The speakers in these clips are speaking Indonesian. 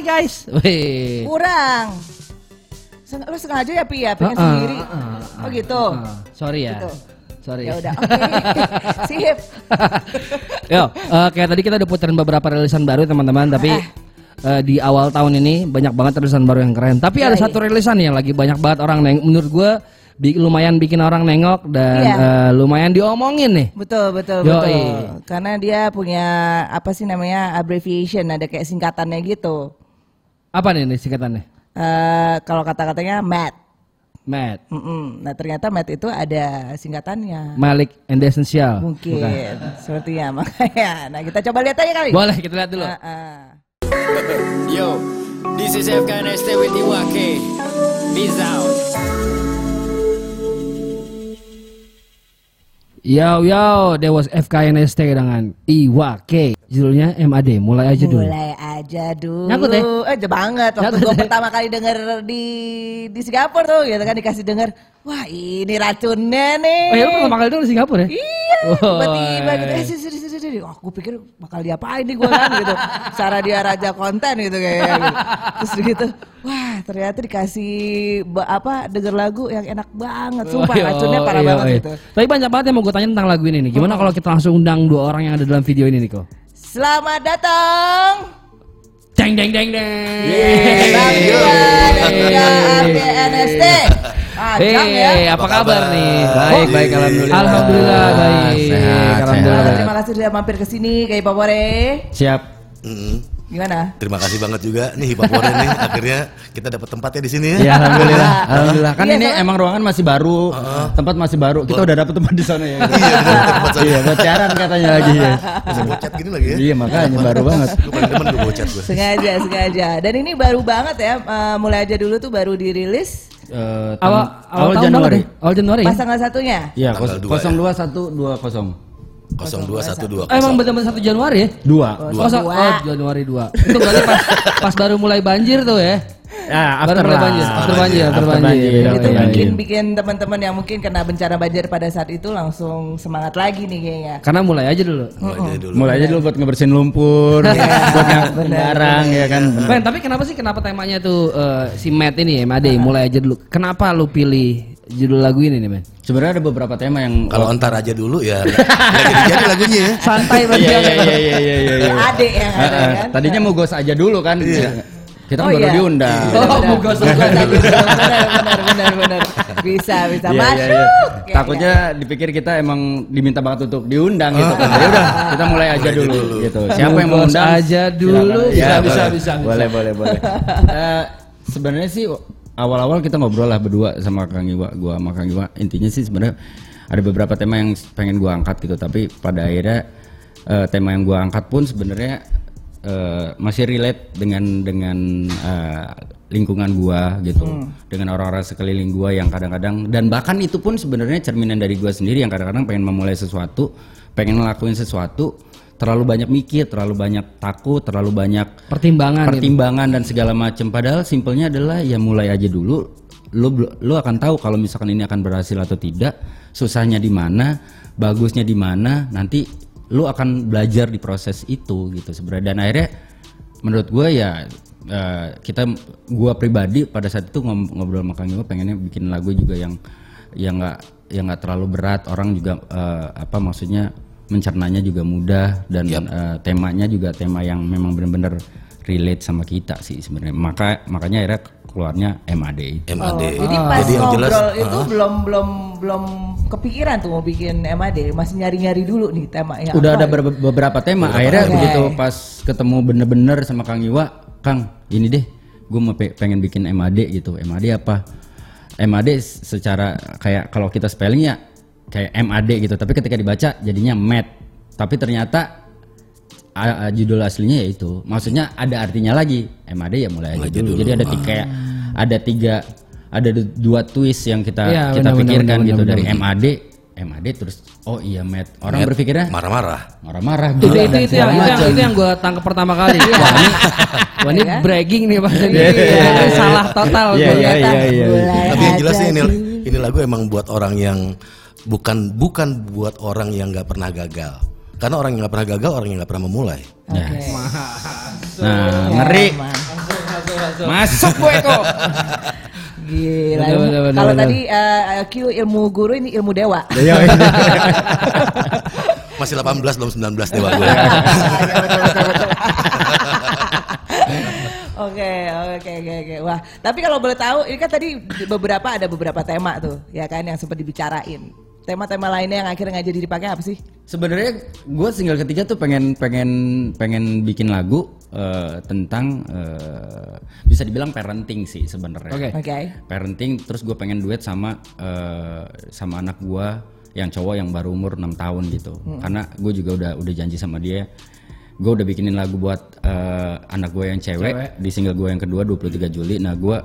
Hai guys. Wih. Kurang. Lu sengaja ya Pi ya, pengen Uh-uh, sendiri. uh-uh, Oh gitu. uh, sorry ya. Gitu. Sorry. Ya udah, oke. Sip. Yo, eh, kayak tadi kita udah puterin beberapa rilisan baru teman-teman, tapi eh, di awal tahun ini banyak banget rilisan baru yang keren. Tapi ada Iya, satu rilisan yang lagi banyak banget orang neng, menurut gue bi- lumayan bikin orang nengok dan Iya. eh, lumayan diomongin nih. Betul, betul, Yoi. betul. Karena dia punya apa sih namanya abbreviation, ada kayak singkatannya gitu. Apa nih, nih singkatannya? Eh kalau kata-katanya MAT. Matt, Mm-mm. Nah ternyata MAT itu ada singkatannya. Malik and Essential. Mungkin, Bukan. sepertinya makanya. Nah kita coba lihat aja kali. Boleh kita lihat dulu. Ah, ah. Yo, this is FKNST with Iwake. Peace out. Yo yo, there was FKNST dengan Iwake. Judulnya MAD, mulai aja dulu. Mulai aja dulu. Nyangkut ya? Eh jauh banget. Waktu gue ya? pertama kali denger di di Singapura tuh, gitu kan dikasih denger. Wah ini racunnya nih. Oh ya lu pertama kali dulu di Singapura ya? Iya, tiba-tiba gitu. Eh, sini, sini, sini. Wah, gue pikir bakal diapain nih gue kan gitu. Cara dia raja konten gitu kayak gitu. Terus gitu. Wah, ternyata dikasih apa denger lagu yang enak banget. Sumpah racunnya parah banget gitu. Tapi banyak banget yang mau gue tanya tentang lagu ini nih. Gimana kalau kita langsung undang dua orang yang ada dalam video ini nih kok? Selamat datang. Deng deng deng deng. Bang Iwan juga RTNST. Ajang ya. Hei, apa kabar nih? Baik, baik, alhamdulillah. Alhamdulillah baik. Sehat, Alhamdulillah. Ah, Terima kasih sudah mampir ke sini kayak Papore. Siap. Gimana? Terima kasih banget juga nih Hipaporen nih akhirnya kita dapat tempatnya di sini ya. ya alhamdulillah. Iya. alhamdulillah. Kan iya, ini emang ruangan masih baru, uh, tempat masih baru. Kita udah dapat tempat di sana ya. Gitu. iya, udah tempat. Iya, bocoran katanya lagi ya. Masih bocat gini lagi ya. Iya, makanya baru banget. Lu paling demen gue bocat gue. Sengaja, sengaja. Dan ini baru banget ya. Eh, mulai aja dulu tuh baru dirilis uh, awal, awal, awal Januari. Awal Januari. Pasangan satunya? Iya, 02 ya. dua, kosong, 0212. Oh, emang benar-benar satu Januari ya? Dua. Oh, sa- Dua. oh, Januari 2. Itu berarti pas, pas baru mulai banjir tuh ya? Ya, Baru after lah. banjir, after After banjir, after banjir. banjir, Iya, itu iya, bikin iya. bikin teman-teman yang mungkin kena bencana banjir pada saat itu langsung semangat lagi nih kayaknya. Karena mulai aja dulu. Mulai dari dulu. Mulai aja dulu buat ngebersihin lumpur, buat ngangkut barang ya kan. Ben, tapi kenapa sih kenapa temanya tuh eh, si Matt ini ya, Made, mulai aja dulu. Kenapa lu pilih judul lagu ini nih, Ben? Sebenarnya ada beberapa tema yang Kalau entar aja dulu ya nggak jadi-jadi lagunya ya. Santai banget. Iya iya iya iya iya iya. Ya, kan. Tadinya mau gos aja dulu kan. Kita kan Oh, baru iya. diundang. Oh, mau gosok benar, benar, benar, benar, benar. Bisa, bisa Iya, masuk. iya, iya. Takutnya dipikir kita emang diminta banget untuk diundang gitu kan. Ya udah, kita mulai aja Mulai dulu, dulu. gitu. Siapa yang mau undang? aja dulu. Bisa, Ya, bisa, bisa, bisa. Boleh, boleh, boleh. Eh, sebenarnya sih awal-awal kita ngobrol lah berdua sama Kang Iwa, gua sama Kang Iwa. Intinya sih sebenarnya ada beberapa tema yang pengen gua angkat gitu, tapi pada akhirnya eh, tema yang gua angkat pun sebenarnya eh, masih relate dengan dengan eh, lingkungan gua gitu dengan orang-orang sekeliling gua yang kadang-kadang dan bahkan itu pun sebenarnya cerminan dari gua sendiri yang kadang-kadang pengen memulai sesuatu pengen ngelakuin sesuatu terlalu banyak mikir terlalu banyak takut terlalu banyak Pertimbangan gitu. pertimbangan dan segala macam padahal simpelnya adalah ya mulai aja dulu. Lu lu akan tahu kalau misalkan ini akan berhasil atau tidak. Susahnya di mana bagusnya di mana nanti lu akan belajar di proses itu gitu sebenarnya. Dan akhirnya menurut gue ya eh, kita gua pribadi pada saat itu ngobrol sama Kang Iwa pengennya bikin lagu juga yang yang nggak yang nggak terlalu berat. Orang juga eh, apa maksudnya mencernanya juga mudah dan eh, temanya juga tema yang memang benar-benar relate sama kita sih sebenarnya maka makanya akhirnya keluarnya MAD. MAD. Oh, jadi pas Jadi yang jelas ngobrol itu ah, belum belum belum kepikiran tuh mau bikin MAD, masih nyari-nyari dulu nih temanya. udah apa ada gitu. ber- beberapa tema akhirnya Oke. begitu pas ketemu bener-bener sama Kang Iwa Kang ini deh gue mau pe- pengen bikin MAD gitu MAD apa MAD secara kayak kalau kita spelling ya kayak MAD gitu tapi ketika dibaca jadinya mat tapi ternyata a- a- judul aslinya ya itu maksudnya ada artinya lagi MAD ya mulai aja Mulai aja dulu. dulu. jadi ada tiga kayak ada tiga ada du- dua twist yang kita Iya, kita benar, pikirkan benar, gitu benar, dari benar. MAD MAD terus oh iya mat orang Matt berpikirnya marah-marah. marah-marah Itu, itu, itu, yang, itu, yang, itu yang gue tangkap pertama kali. Wah ini, wah, ini bragging nih Pak. Ini Iya. salah total. Iya, gua. iya, iya, iya. Mulai Tapi yang jelas ini ini lagu emang buat orang yang bukan bukan buat orang yang nggak pernah gagal. Karena orang yang nggak pernah gagal orang yang nggak pernah memulai. Oke. Nah, ngeri. Masuk Bu Eko. Gila. Betul, ilmu- betul, betul, Kalau betul. tadi eh, Q ilmu guru ini ilmu dewa. Iya, Masih 18 belum 19 dewa gue. Iya. Oke, oke, oke, oke. Wah, tapi kalau boleh tahu, ini kan tadi di beberapa ada beberapa tema tuh, ya kan yang sempat dibicarain. Tema-tema lainnya yang akhirnya nggak jadi dipakai apa sih? Sebenarnya gue single ketiga tuh pengen pengen pengen bikin lagu eh, tentang eh, bisa dibilang parenting sih sebenarnya. Oke. Oke. Parenting terus gue pengen duet sama eh, sama anak gue yang cowok yang baru umur 6 tahun gitu. Karena gue juga udah udah janji sama dia gue udah bikinin lagu buat eh, anak gue yang cewek, Cewek. di single gue yang kedua 23 Juli. Nah, gue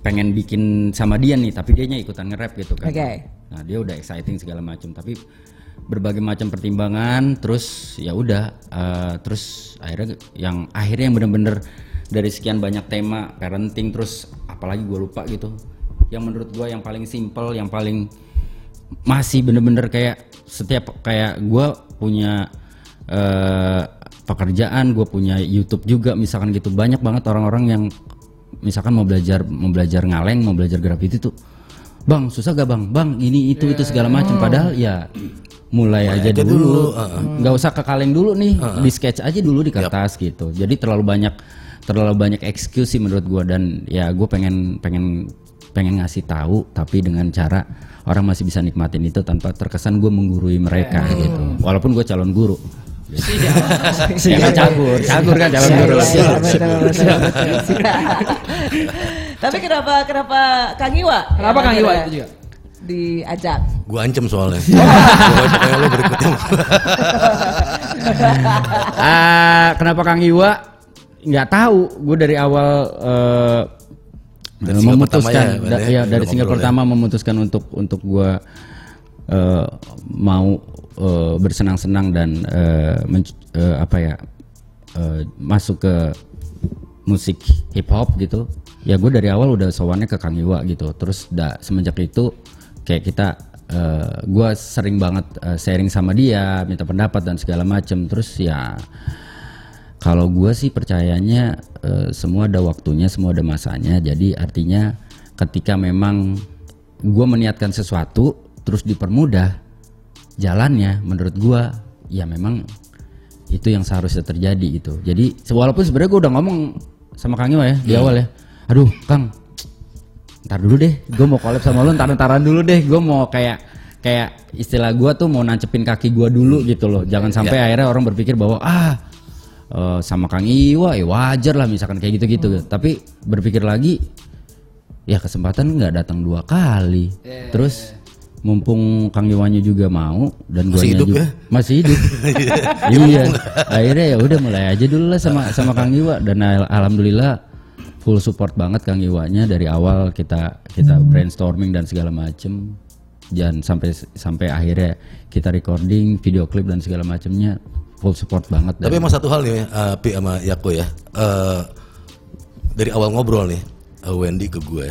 pengen bikin sama dia nih, tapi dianya ikutan nge-rap gitu kan. Oke. Nah, dia udah exciting segala macam, tapi berbagai macam pertimbangan terus ya udah eh, terus akhirnya yang akhirnya yang bener-bener dari sekian banyak tema parenting terus apalagi gue lupa gitu yang menurut gue yang paling simple yang paling masih bener-bener kayak setiap kayak gue punya eh, pekerjaan gue punya YouTube juga misalkan gitu banyak banget orang-orang yang misalkan mau belajar mau belajar ngaleng mau belajar graffiti tuh bang susah gak bang? Bang ini itu itu segala macam padahal ya mulai aja aja dulu. nggak usah ke kaleng dulu nih di sketch aja dulu di kertas gitu. Jadi terlalu banyak terlalu banyak excuse sih menurut gua. Dan ya gue pengen pengen pengen ngasih tahu tapi dengan cara orang masih bisa nikmatin itu tanpa terkesan gue menggurui mereka gitu. Walaupun gue calon guru Siapa cabur cabur kan calon guru Iya. Tapi kenapa kenapa Kang Iwa? Kenapa Kang Iwa itu juga? Diajak. Gue ancam soalnya. Pokoknya pokoknya lo berikutnya. Ah, kenapa Kang Iwa? Nggak tahu. Gue dari awal eh, Dari memutuskan, ya, ya? ya, dari single ngobrol ya? pertama memutuskan untuk untuk gue eh, mau eh, bersenang-senang dan eh, menc- eh, apa ya eh, masuk ke musik hip hop gitu. Ya gue dari awal udah sowannya ke Kang Iwa gitu. Terus da, semenjak itu kayak kita eh, gue sering banget eh, sharing sama dia, minta pendapat dan segala macem. Terus ya kalau gue sih percayanya eh, semua ada waktunya, semua ada masanya. Jadi artinya ketika memang gue meniatkan sesuatu terus dipermudah jalannya, menurut gue ya memang itu yang seharusnya terjadi gitu. Jadi walaupun sebenarnya gue udah ngomong sama Kang Iwa ya di awal ya, aduh Kang, ntar dulu deh, gue mau collab sama lo, ntar-ntaran dulu deh, gue mau kayak kayak istilah gue tuh mau nancepin kaki gue dulu gitu loh, jangan sampai akhirnya orang berpikir bahwa ah eh, sama Kang Iwa ya wajar lah misalkan kayak gitu-gitu, tapi berpikir lagi ya kesempatan nggak datang dua kali, terus mumpung Kang Iwanya juga mau dan Masih guanya hidup juga ya? masih hidup. Iya. Akhirnya ya udah mulai aja dulu lah sama sama Kang Iwa. Dan al- alhamdulillah full support banget Kang Iwanya dari awal kita kita brainstorming dan segala macem. Dan sampai sampai akhirnya kita recording video klip dan segala macemnya full support banget Tapi emang satu hal nih, uh, Pi sama Yako ya. Eh, dari awal ngobrol nih, eh, Wendy ke gue,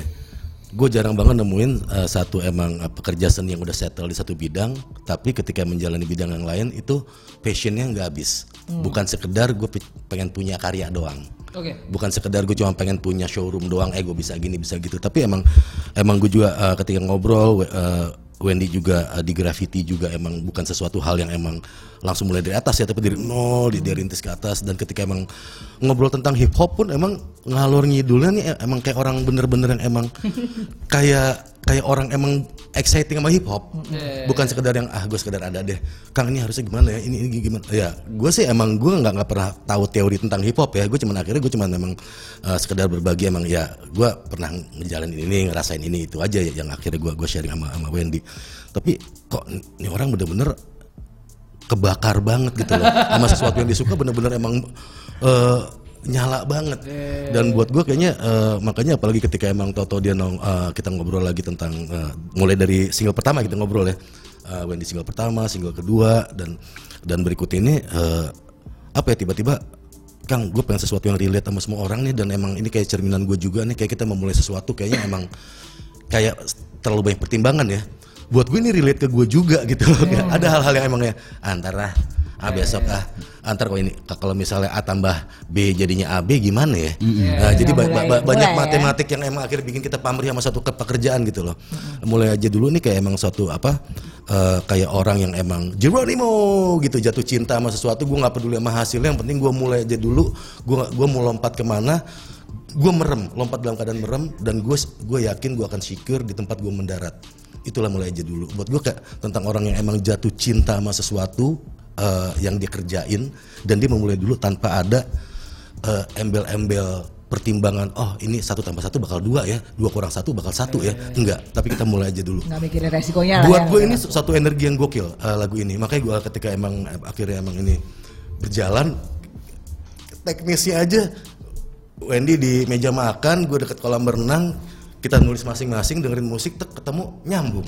gue jarang banget nemuin eh, satu emang eh, pekerja seni yang udah settle di satu bidang, tapi ketika menjalani bidang yang lain itu passionnya nggak habis. Bukan sekedar gue pe- pengen punya karya doang. Oke. Bukan sekedar gue cuma pengen punya showroom doang, eh gue bisa gini bisa gitu. Tapi emang emang gue juga eh, ketika ngobrol, eh, Wendy juga eh, di graffiti juga emang bukan sesuatu hal yang emang langsung mulai dari atas ya, tapi dari nol, di- dari rintis ke atas. Dan ketika emang ngobrol tentang hip hop pun emang ngalor ngidulnya nih eh, emang kayak orang bener-bener yang emang kayak kayak orang emang exciting sama hip hop, bukan sekedar yang ah gue sekedar ada deh, Kang ini harusnya gimana ya, ini ini gimana, ya gue sih emang gue nggak nggak pernah tahu teori tentang hip hop ya, gue cuman akhirnya gue cuman emang eh, sekedar berbagi emang ya gue pernah ngejalanin ini ngerasain ini itu aja ya yang akhirnya gue gue sharing sama sama Wendy, tapi kok ini orang bener-bener kebakar banget gitu loh. Sama sesuatu yang disuka bener-bener emang eh, nyala banget. Dan buat gue kayaknya eh, makanya apalagi ketika emang Toto dia nong eh, kita ngobrol lagi tentang eh, mulai dari single pertama kita ngobrol ya. Eh, Wendy single pertama single kedua dan dan berikut ini eh, apa ya tiba-tiba Kang gue pengen sesuatu yang relate sama semua orang nih dan emang ini kayak cerminan gue juga nih kayak kita memulai sesuatu kayaknya emang kayak terlalu banyak pertimbangan ya. Buat gue ini relate ke gue juga gitu loh. Kayak ada hal-hal yang emangnya antara ah besok ah. Antar kok ini kalau misalnya A tambah B jadinya AB gimana ya? Nah, jadi ba- ba- Mulai- banyak mulai ya. matematik yang emang akhirnya bikin kita pamrih sama satu ke- pekerjaan gitu loh. Mulai aja dulu nih kayak emang suatu apa eh, kayak orang yang emang Geronimo gitu jatuh cinta sama sesuatu gue nggak peduli sama hasilnya yang penting gue mulai aja dulu gue gue mau lompat ke mana gue merem lompat dalam keadaan merem dan gue gue yakin gue akan secure di tempat gue mendarat. Itulah mulai aja dulu. Buat gue kayak tentang orang yang emang jatuh cinta sama sesuatu eh, yang dia kerjain dan dia memulai dulu tanpa ada eh, embel-embel pertimbangan oh ini satu tambah satu bakal dua ya dua kurang satu bakal satu ya. Enggak tapi kita mulai aja dulu. Nggak mikirin resikonya buat ya. gue ini satu energi yang gokil eh, lagu ini. Makanya gue ketika emang akhirnya emang ini berjalan teknisnya aja. Wendy di meja makan gue deket kolam berenang kita nulis masing-masing dengerin musik tek ketemu nyambung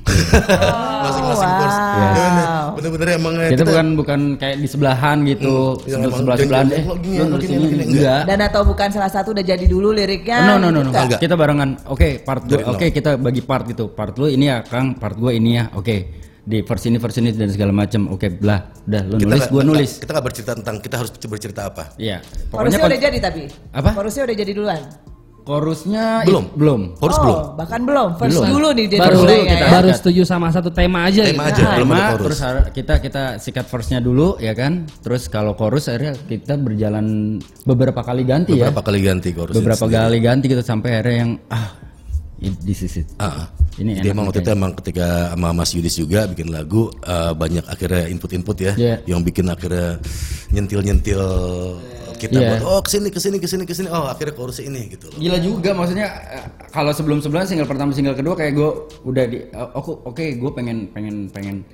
masing-masing wow. course Ya, bener-bener emang eh, Kita bukan bukan kayak di sebelahan gitu, Hmm, yang emang sebelah sebelahan eh gini, lu gini, gini, enggak. Dan atau bukan salah satu udah jadi dulu liriknya? No no no gitu no. nggak? Enggak. Kita barengan. Oke, part Dari gua, oke nol. kita bagi part gitu. Part lu ini ya Kang, part gua ini ya. Oke. Di versi ini versi ini dan segala macam. Oke, belah. Udah lu kita nulis, nggak- gua nulis. kita nggak bercerita tentang kita harus bercerita apa Iya. Chorusnya Pokoknya udah kon- jadi tapi? Apa? Chorusnya udah jadi duluan? Chorusnya Belum. i- belum. harus oh, belum bahkan belum. First Belum. dulu nih jadi baru kita- ya. baru setuju sama satu tema aja tema gitu. aja belum ada Tema, chorus terus kita kita sikat verse-nya dulu ya kan. Terus kalau chorus akhirnya kita berjalan beberapa kali ganti ya. beberapa kali ganti chorus Beberapa kali ganti gitu sampai akhirnya yang ah this is it. Ah, ah. Ini Jadi enak emang waktu itu emang ketika sama Mas Yudis juga bikin lagu eh, banyak akhirnya input-input ya Iya. yang bikin akhirnya nyentil-nyentil kita Iya. buat oh ke sini ke sini ke sini ke sini. Oh akhirnya chorusnya ini gitu loh. Gila juga maksudnya eh, kalau sebelum sebelumnya single pertama single kedua kayak gue udah di eh, aku oke gue pengen pengen pengen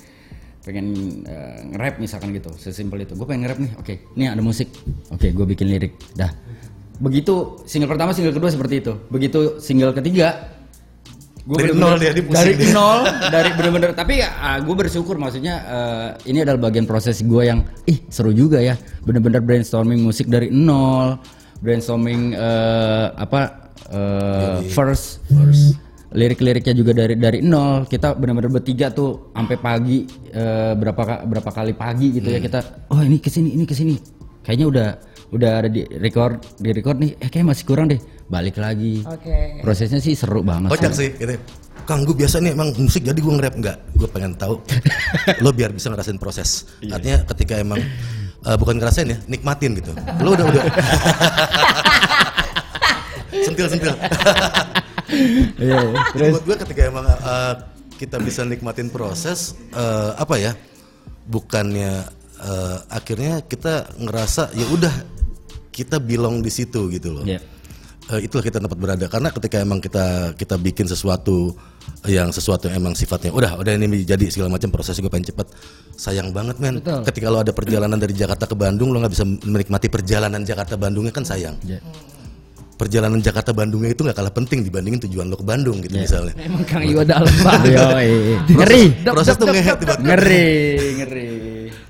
pengen eh, nge-rap misalkan gitu sesimpel itu. Gue pengen nge-rap nih oke ini ada musik. Oke gue bikin lirik dah. Begitu single pertama single kedua seperti itu. Begitu single ketiga gua Dari nol dia, dari dia. nol dari bener-bener tapi ya gue bersyukur maksudnya eh, ini adalah bagian proses gue yang ih seru juga ya. Bener-bener brainstorming musik dari nol brainstorming eh, apa eh, first lirik-liriknya juga dari dari nol. Kita benar-benar bertiga tuh sampai pagi eh, berapa berapa kali pagi gitu Hmm. ya kita oh ini ke sini ini ke sini. Kayaknya udah udah ada di record di record nih. Eh kayak masih kurang deh. Balik lagi. Oke. prosesnya sih seru banget. Kocak sih gitu. Kang gue biasa nih emang musik jadi gue nge-rap enggak gue pengen tahu. Lo biar bisa ngerasain proses. Iya. artinya ketika emang eh, bukan ngerasain ya nikmatin gitu. Lo udah udah. Sentil sentil. Iya, buat gue ketika emang eh, kita bisa nikmatin proses eh, apa ya bukannya eh, akhirnya kita ngerasa ya udah kita belong di situ gitu loh. Iya. Eh, itulah kita dapat berada. Karena ketika emang kita kita bikin sesuatu yang sesuatu yang emang sifatnya udah udah ini jadi segala macam prosesnya gue pengen cepet. Sayang banget men. Betul. ketika lo ada perjalanan dari Jakarta ke Bandung lo nggak bisa menikmati perjalanan Jakarta Bandungnya kan sayang. Iya. perjalanan Jakarta Bandungnya itu nggak kalah penting dibandingin tujuan lo ke Bandung gitu misalnya. Emang Kang Iwa dalam banget. Ngeri. Proses tuh ngehead ngeri ngeri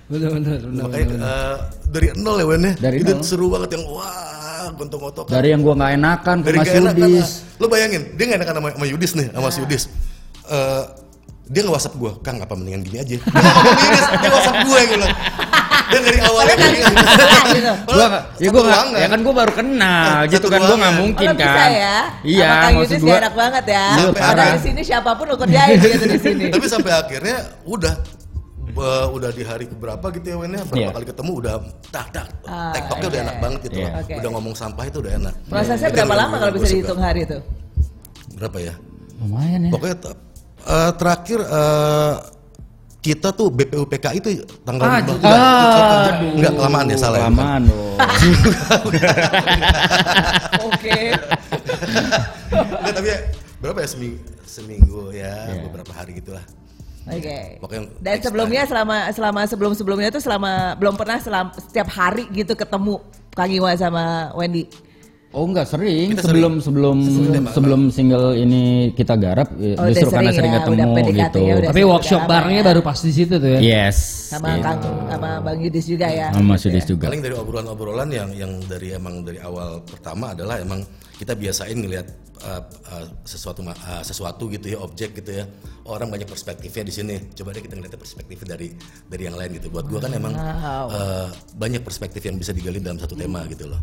Bener bener bener. makanya eh, dari nol ya Wen ya Dari itu nol. seru banget yang wah gontok gotok dari yang gua nggak enakan dari Mas enak Yudis lo bayangin dia gak enakan sama, sama Yudis nih sama si Yudis Eh, dia nge WhatsApp gue Kang apa mendingan gini aja dia nggak dia WhatsApp gue yang bilang dia dari awalnya sebelah gitu. gua nggak- ya gua nggak ya kan gua baru kenal Satu gitu kan gua nggak ruangan. mungkin oh, lo bisa kan ya? iya Kang maksud Yudis gua enak banget ya. Sampai Padahal ada. di sini siapa pun lo kerjain gitu di sini. tapi sampai akhirnya udah eh, udah di hari keberapa gitu ya Wennya berapa Iya. kali ketemu udah tak tak Ah, tektoknya udah oke. enak banget gitu Iya. loh. Oke. udah ngomong sampah itu udah enak Prosesnya Itu berapa lama kalau bisa dihitung hari itu? berapa ya lumayan ya Pokoknya eh, terakhir eh, kita tuh BPUPK itu tanggal Ah, enggak, enggak, Aduh, enggak, kelamaan ya salah ya, kelamaan dong Oke. Enggak, tapi ya, berapa ya seminggu seminggu ya Iya. beberapa hari gitulah. Oke. Pokoknya Dan sebelumnya selama selama sebelum sebelumnya tuh selama belum pernah selam, setiap hari gitu ketemu Kang Iwa sama Wendy. Oh enggak sering Kita sebelum sebelum sebelum single ini kita garap ya, Oh, justru karena sering sering ya, ketemu udah PDKT gitu. ya, udah. Tapi workshop barengnya ya. baru pas di situ tuh ya. Yes. Sama Kang sama Bang Yudis juga ya. Sama Mas Yudis juga. Paling dari obrolan-obrolan yang yang dari emang dari awal pertama adalah emang kita biasain ngelihat uh, uh, sesuatu uh, sesuatu gitu ya objek gitu ya. Orang banyak perspektifnya di sini. Coba deh kita ngeliatnya perspektif dari dari yang lain gitu. Buat gua kan emang uh, banyak perspektif yang bisa digali dalam satu tema gitu loh.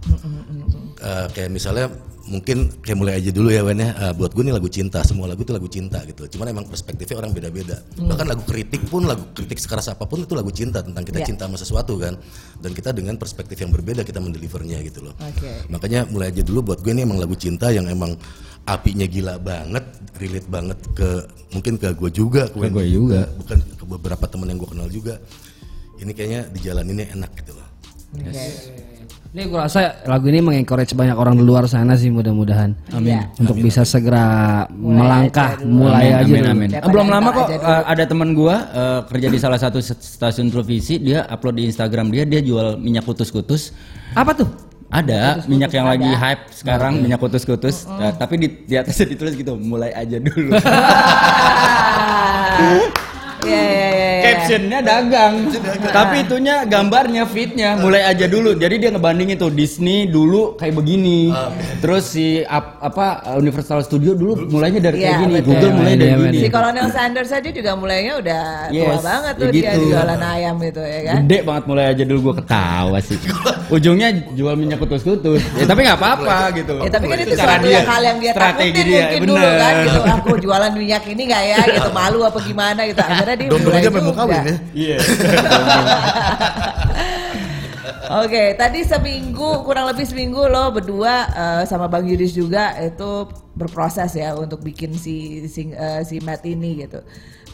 Uh, kayak misalnya mungkin kayak mulai aja dulu ya Wen ya. Uh, buat gue nih lagu cinta semua lagu itu lagu cinta gitu. Cuman emang perspektifnya orang beda-beda. Bahkan lagu kritik pun lagu kritik sekeras apa pun itu lagu cinta tentang kita Ya. cinta sama sesuatu kan. Dan kita dengan perspektif yang berbeda kita mendelivernya gitu loh. Oke. makanya mulai aja dulu buat gue ini emang lagu cinta yang emang apinya gila banget relate banget ke mungkin ke gue juga ke gue juga. bukan ke beberapa teman yang gue kenal juga ini kayaknya dijalaninnya enak gitu loh Ini gue rasa lagu ini mengencourage banyak orang di luar sana sih mudah-mudahan. Amin. Untuk bisa segera melangkah, mulai aja amin, dulu. amin. Eh, belum lama kok aja eh, ada teman gua eh, kerja di salah satu st- stasiun televisi dia upload di Instagram dia dia jual minyak kutus-kutus Apa tuh? Ada minyak yang lagi hype sekarang minyak kutus-kutus Eh, tapi di, di atasnya ditulis gitu mulai aja dulu. Iya iya iya. Iya. captionnya dagang tapi itunya gambarnya fitnya mulai aja dulu jadi dia ngebanding itu Disney dulu kayak begini terus si ap- apa Universal Studio dulu mulainya dari kayak Iya, gini betul. Google mulai dari Iya, gini Si Kolonel Sanders aja juga mulainya udah tua Yes, banget tuh ya dia gitu. jualan ayam itu ya kan. Gede banget mulai aja dulu gue ketawa sih. Ujungnya jual minyak kutus-kutus. Ya tapi nggak apa-apa gitu. Ya tapi kan itu suatu yang hal yang dia strategi takutin dia, mungkin bener. dulu kan gitu. Aku jualan minyak ini nggak ya gitu malu apa gimana gitu. Akhirnya dia mulai. Kawin ya Iya. Oke, tadi seminggu kurang lebih seminggu lo berdua eh, sama Bang Yudis juga itu berproses ya untuk bikin si si, eh, si Matt ini gitu.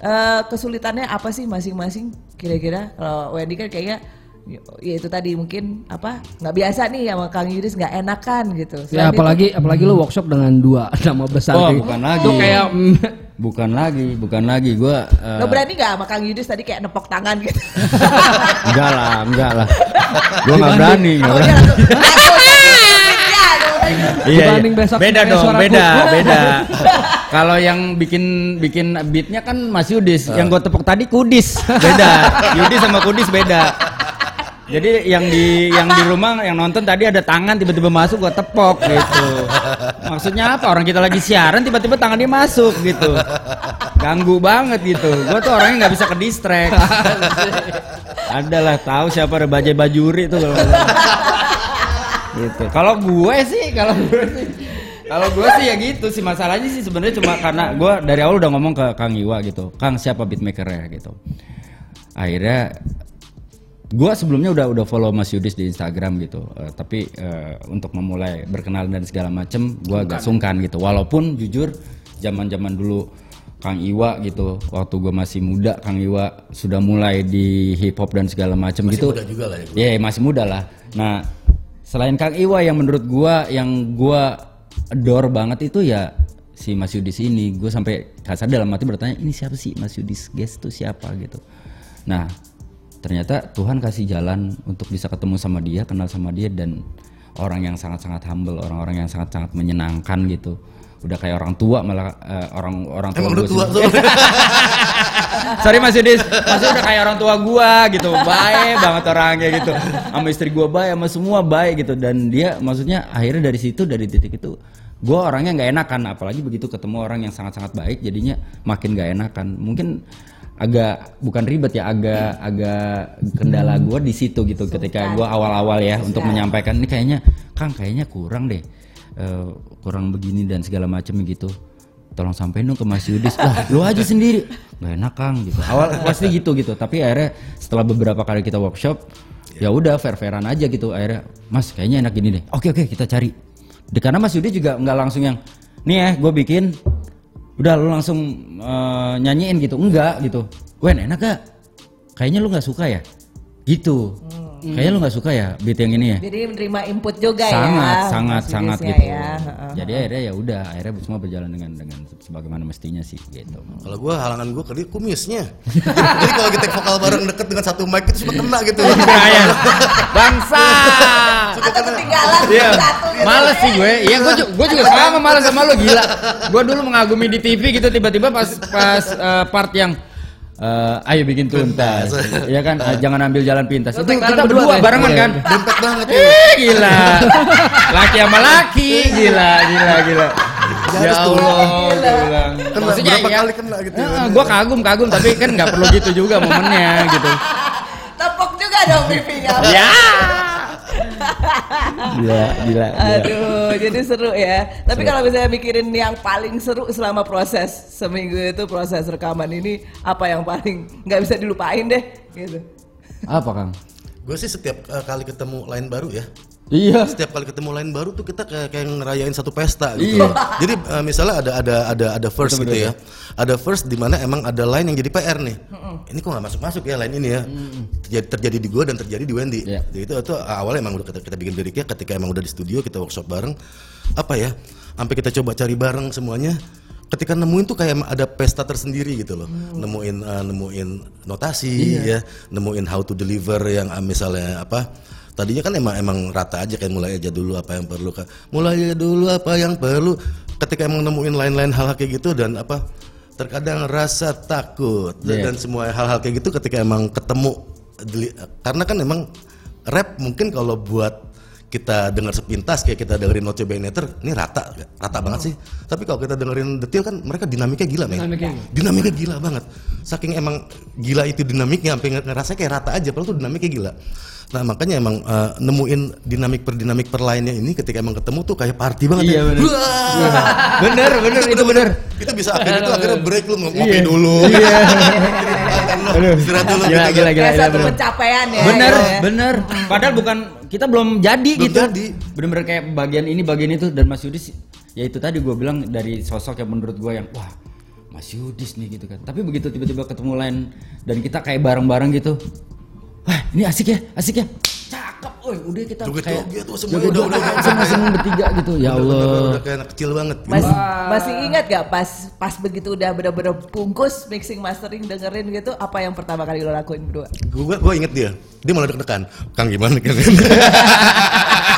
Eh, kesulitannya apa sih masing-masing kira-kira? Kalau Wendy kan kayaknya ya itu tadi mungkin apa nggak biasa nih sama Kang Yudis nggak enakan gitu. Ya Selain itu- apalagi apalagi lu workshop dengan dua nama besar. Oh, bukan lagi. Tuh kayak mm, Bukan lagi, bukan lagi gua eh, lo berani nggak sama Kang Yudis tadi kayak nepok tangan gitu? enggak lah, enggak lah. Gua nggak berani, nggak Oh, berani. dia langsung, "Aku ya, gitu. Iya, Dibanding iya. besok beda dong, beda, beda. Kalau yang bikin bikin beatnya kan Mas Yudis, yang gue tepuk tadi Kudis, beda. Yudis sama Kudis beda. Jadi yang di yang di rumah yang nonton tadi ada tangan tiba-tiba masuk gua tepok gitu. Maksudnya apa? Orang kita lagi siaran tiba-tiba tangan dia masuk gitu. Ganggu banget gitu. Gua tuh orangnya nggak bisa ke distract. Adalah tahu siapa ada bajai bajuri itu kalau gitu. Kalau gue sih, kalau gue sih, kalau gue sih ya gitu sih masalahnya sih sebenarnya cuma karena gue dari awal udah ngomong ke Kang Iwa gitu, Kang siapa beatmakernya gitu. Akhirnya gue sebelumnya udah udah follow Mas Yudis di Instagram gitu, Eh, tapi eh, untuk memulai berkenalan dan segala macem gue agak sungkan gitu. Walaupun jujur zaman-zaman dulu Kang Iwa gitu, waktu gue masih muda Kang Iwa sudah mulai di hip hop dan segala macem Masih gitu. muda juga lah ya. Iya masih muda lah. Nah selain Kang Iwa yang menurut gua yang gua adore banget itu ya si Mas Yudis ini. Gue sampai kasar dalam hati bertanya ini siapa sih Mas Yudis guys itu siapa gitu. Nah ternyata Tuhan kasih jalan untuk bisa ketemu sama dia, kenal sama dia dan orang yang sangat-sangat humble, orang-orang yang sangat-sangat menyenangkan gitu. Udah kayak orang tua malah eh, orang orang tua udah tua Sorry Mas Yudis, Mas udah kayak orang tua gua gitu, baik banget orangnya gitu. Sama istri gua baik, sama semua baik gitu. Dan dia maksudnya akhirnya dari situ dari titik itu, gua orangnya nggak enakan, apalagi begitu ketemu orang yang sangat-sangat baik, jadinya makin nggak enakan. Mungkin agak bukan ribet ya, agak agak kendala gua di situ gitu. Ketika gua awal-awal ya untuk menyampaikan ini kayaknya, Kang kayaknya kurang deh, Eh, kurang begini dan segala macam gitu. Tolong sampein dong ke Mas Yudis. Lah lu aja sendiri. Nggak enak Kang gitu. Awal pasti gitu gitu. Tapi akhirnya setelah beberapa kali kita workshop ya udah fair fairan aja gitu. Akhirnya Mas kayaknya enak gini deh. Oke oke kita cari. Karena Mas Yudis juga nggak langsung yang nih ya gue bikin udah lu langsung eh, nyanyiin gitu. Enggak gitu. Wen enak gak? Kayaknya lu nggak suka ya? Gitu kayaknya lu nggak suka ya beat yang ini ya? Jadi menerima input juga sangat ya. sangat sangat Yudisnya gitu. ya. Jadi akhirnya ya udah akhirnya semua berjalan dengan dengan sebagaimana mestinya sih gitu. Kalau gue halangan gue dia kumisnya jadi kalau kita vokal bareng deket dengan satu mic itu suka kena gitu. Brian bangsa! Atau ketinggalan Iya, satu gitu. males sih gue. Iya, gue juga, gue juga sama males sama lo gila. Gue dulu mengagumi di TV gitu tiba-tiba pas pas eh, part yang eh, ayo bikin tuntas, ya kan? Ah, jangan ambil jalan pintas. Itu kita berdua berdua tuh. barengan Iya. kan? dempet banget ya Eh, gila. Laki sama laki, gila, gila, gila. Ya, ya. Allah, gua bilang. Kena, Maksudnya berapa ya, kali kena gitu. Heeh, gua kagum kagum tapi kan nggak perlu gitu juga momennya gitu. Tepuk juga dong pipinya. Ya. Gila, gila. gila. Aduh, jadi seru ya. Tapi kalau misalnya mikirin yang paling seru selama proses seminggu itu proses rekaman ini apa yang paling nggak bisa dilupain deh gitu. Apa, Kang? Gue sih setiap uh, kali ketemu lain baru ya. Iya. Setiap kali ketemu lain baru tuh kita kayak, kayak ngerayain satu pesta Iya. gitu. loh. Jadi uh, misalnya ada ada ada ada first gitu ya. Ada first di mana emang ada line yang jadi PR nih. Ini kok nggak masuk masuk ya line ini ya. Terjadi, terjadi di gua dan terjadi di Wendy. Iya. Jadi itu itu awalnya emang udah kita, kita bikin liriknya ketika emang udah di studio kita workshop bareng. Apa ya? Sampai kita coba cari bareng semuanya. Ketika nemuin tuh kayak ada pesta tersendiri gitu loh. Nemuin uh, nemuin notasi ya, nemuin how to deliver yang uh, misalnya apa? Tadinya kan emang emang rata aja kayak mulai aja dulu apa yang perlu Kak. Mulai aja dulu apa yang perlu. Ketika emang nemuin lain-lain hal-hal kayak gitu dan apa terkadang rasa takut dan, Iya. dan semua hal-hal kayak gitu ketika emang ketemu karena kan emang rap mungkin kalau buat kita dengar sepintas kayak kita dengerin Noche Beneter ini rata rata banget sih tapi kalau kita dengerin detail kan mereka dinamiknya gila men Dinamiknya dinamiknya gila banget saking emang gila itu dinamiknya sampai ngerasa kayak rata aja padahal tuh dinamiknya gila nah makanya emang eh, nemuin dinamik per dinamik per lainnya ini ketika emang ketemu tuh kayak party banget Iya, ya. bener. Wah. Bener, bener, itu bener. itu bisa akhirnya itu akhirnya break lu ngopi Iya. dulu Iya. Aduh, istirahat dulu Gila, gitu. gila, gila, Kayak gila, satu pencapaian ya. bener, gitu ya. bener. Padahal bukan kita belum jadi Belum gitu. jadi. Bener-bener kayak bagian ini, bagian itu dan Mas Yudis ya itu tadi gue bilang dari sosok yang menurut gue yang wah Mas Yudis nih gitu kan. Tapi begitu tiba-tiba ketemu lain dan kita kayak bareng-bareng gitu. Wah, ini asik ya, asik ya. Cakep, oh udah kita Joget-joget tuh semuanya joget-joget udah- udah- semua semua bertiga gitu. Ya Allah. udah kayak anak kecil banget gitu. Mas, masih ingat gak pas pas begitu udah bener-bener bungkus mixing mastering dengerin gitu apa yang pertama kali lo lakuin berdua? gue gue inget dia dia malah deg-degan kang gimana kan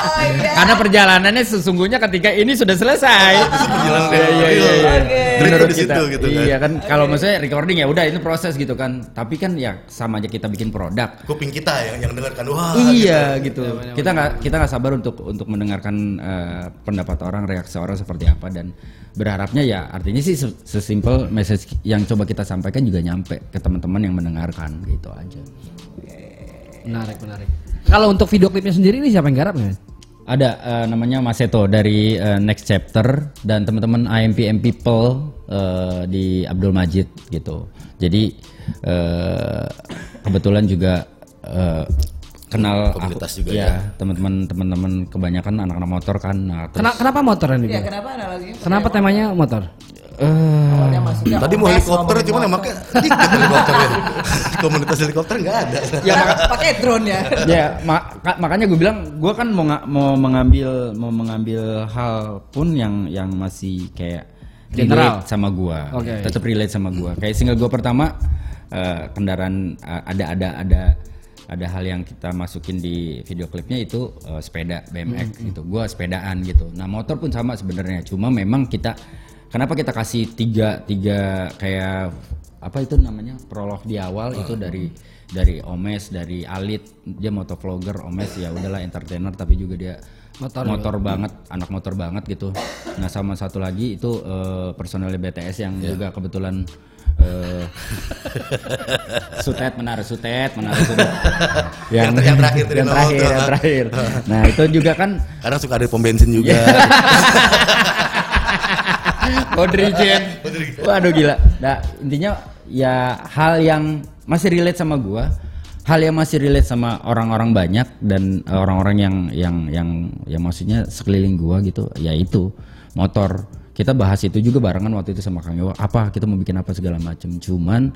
Oh iya. Karena perjalanannya sesungguhnya ketika ini sudah selesai. perjalanan Iya iya iya. iya. Menurut kita. situ gitu kan. Iya kan kalau maksudnya recording ya udah itu proses gitu kan. Tapi kan ya sama aja kita bikin produk. kuping kita ya yang dengarkan wah iya gitu. Kita nggak kita nggak sabar untuk untuk mendengarkan eh, pendapat orang, reaksi orang seperti apa dan berharapnya ya artinya sih se- sesimpel message yang coba kita sampaikan juga nyampe ke teman-teman yang mendengarkan gitu aja. Menarik, menarik. Kalau untuk video klipnya sendiri ini siapa yang garap nih? Ada eh, namanya Mas Seto dari eh, Next Chapter dan teman-teman IMPM People eh, di Abdul Majid gitu. Jadi eh, kebetulan juga eh, kenal Komunitas aku, juga ya, ya. teman-teman teman-teman kebanyakan anak-anak motor kan. Nah, terus, Kena- kenapa motor ini? Iya kenapa analoginya? Kenapa temanya motor? Eh, maksudnya tadi mau helikopter cuman yang pakai dikit helikopternya komunitas helikopter nggak ada. Ya pakai drone ya. ya ma- ka- makanya gue bilang gue kan mau mau mengambil mau mengambil hal pun yang yang masih kayak General. relate sama gua. Oke. tetap relate sama gua. Kayak single gua pertama eh, kendaraan eh, ada ada ada ada hal yang kita masukin di video klipnya itu eh, sepeda BMX gitu. Gua sepedaan gitu. Nah motor pun sama sebenarnya. Cuma memang kita kenapa kita kasih tiga tiga kayak apa itu namanya prolog di awal itu dari dari Omes dari Alit. Dia motovlogger Omes ya udahlah entertainer tapi juga dia Motor motor banget anak motor banget gitu. Nah sama satu lagi itu eh, personel BTS yang juga kebetulan eh sutet menaruh sutet menaruh sutet. Yang Yang- yang terakhir yang terakhir yang terakhir. Nah itu juga kan kadang suka ada pom bensin juga Iya. Kodrijen. Waduh gila. Nah, intinya ya hal yang masih relate sama gua, hal yang masih relate sama orang-orang banyak dan orang-orang yang yang yang yang maksudnya sekeliling gua gitu, yaitu motor. Kita bahas itu juga barengan waktu itu sama Kang Yowa. Apa kita mau bikin apa segala macam. Cuman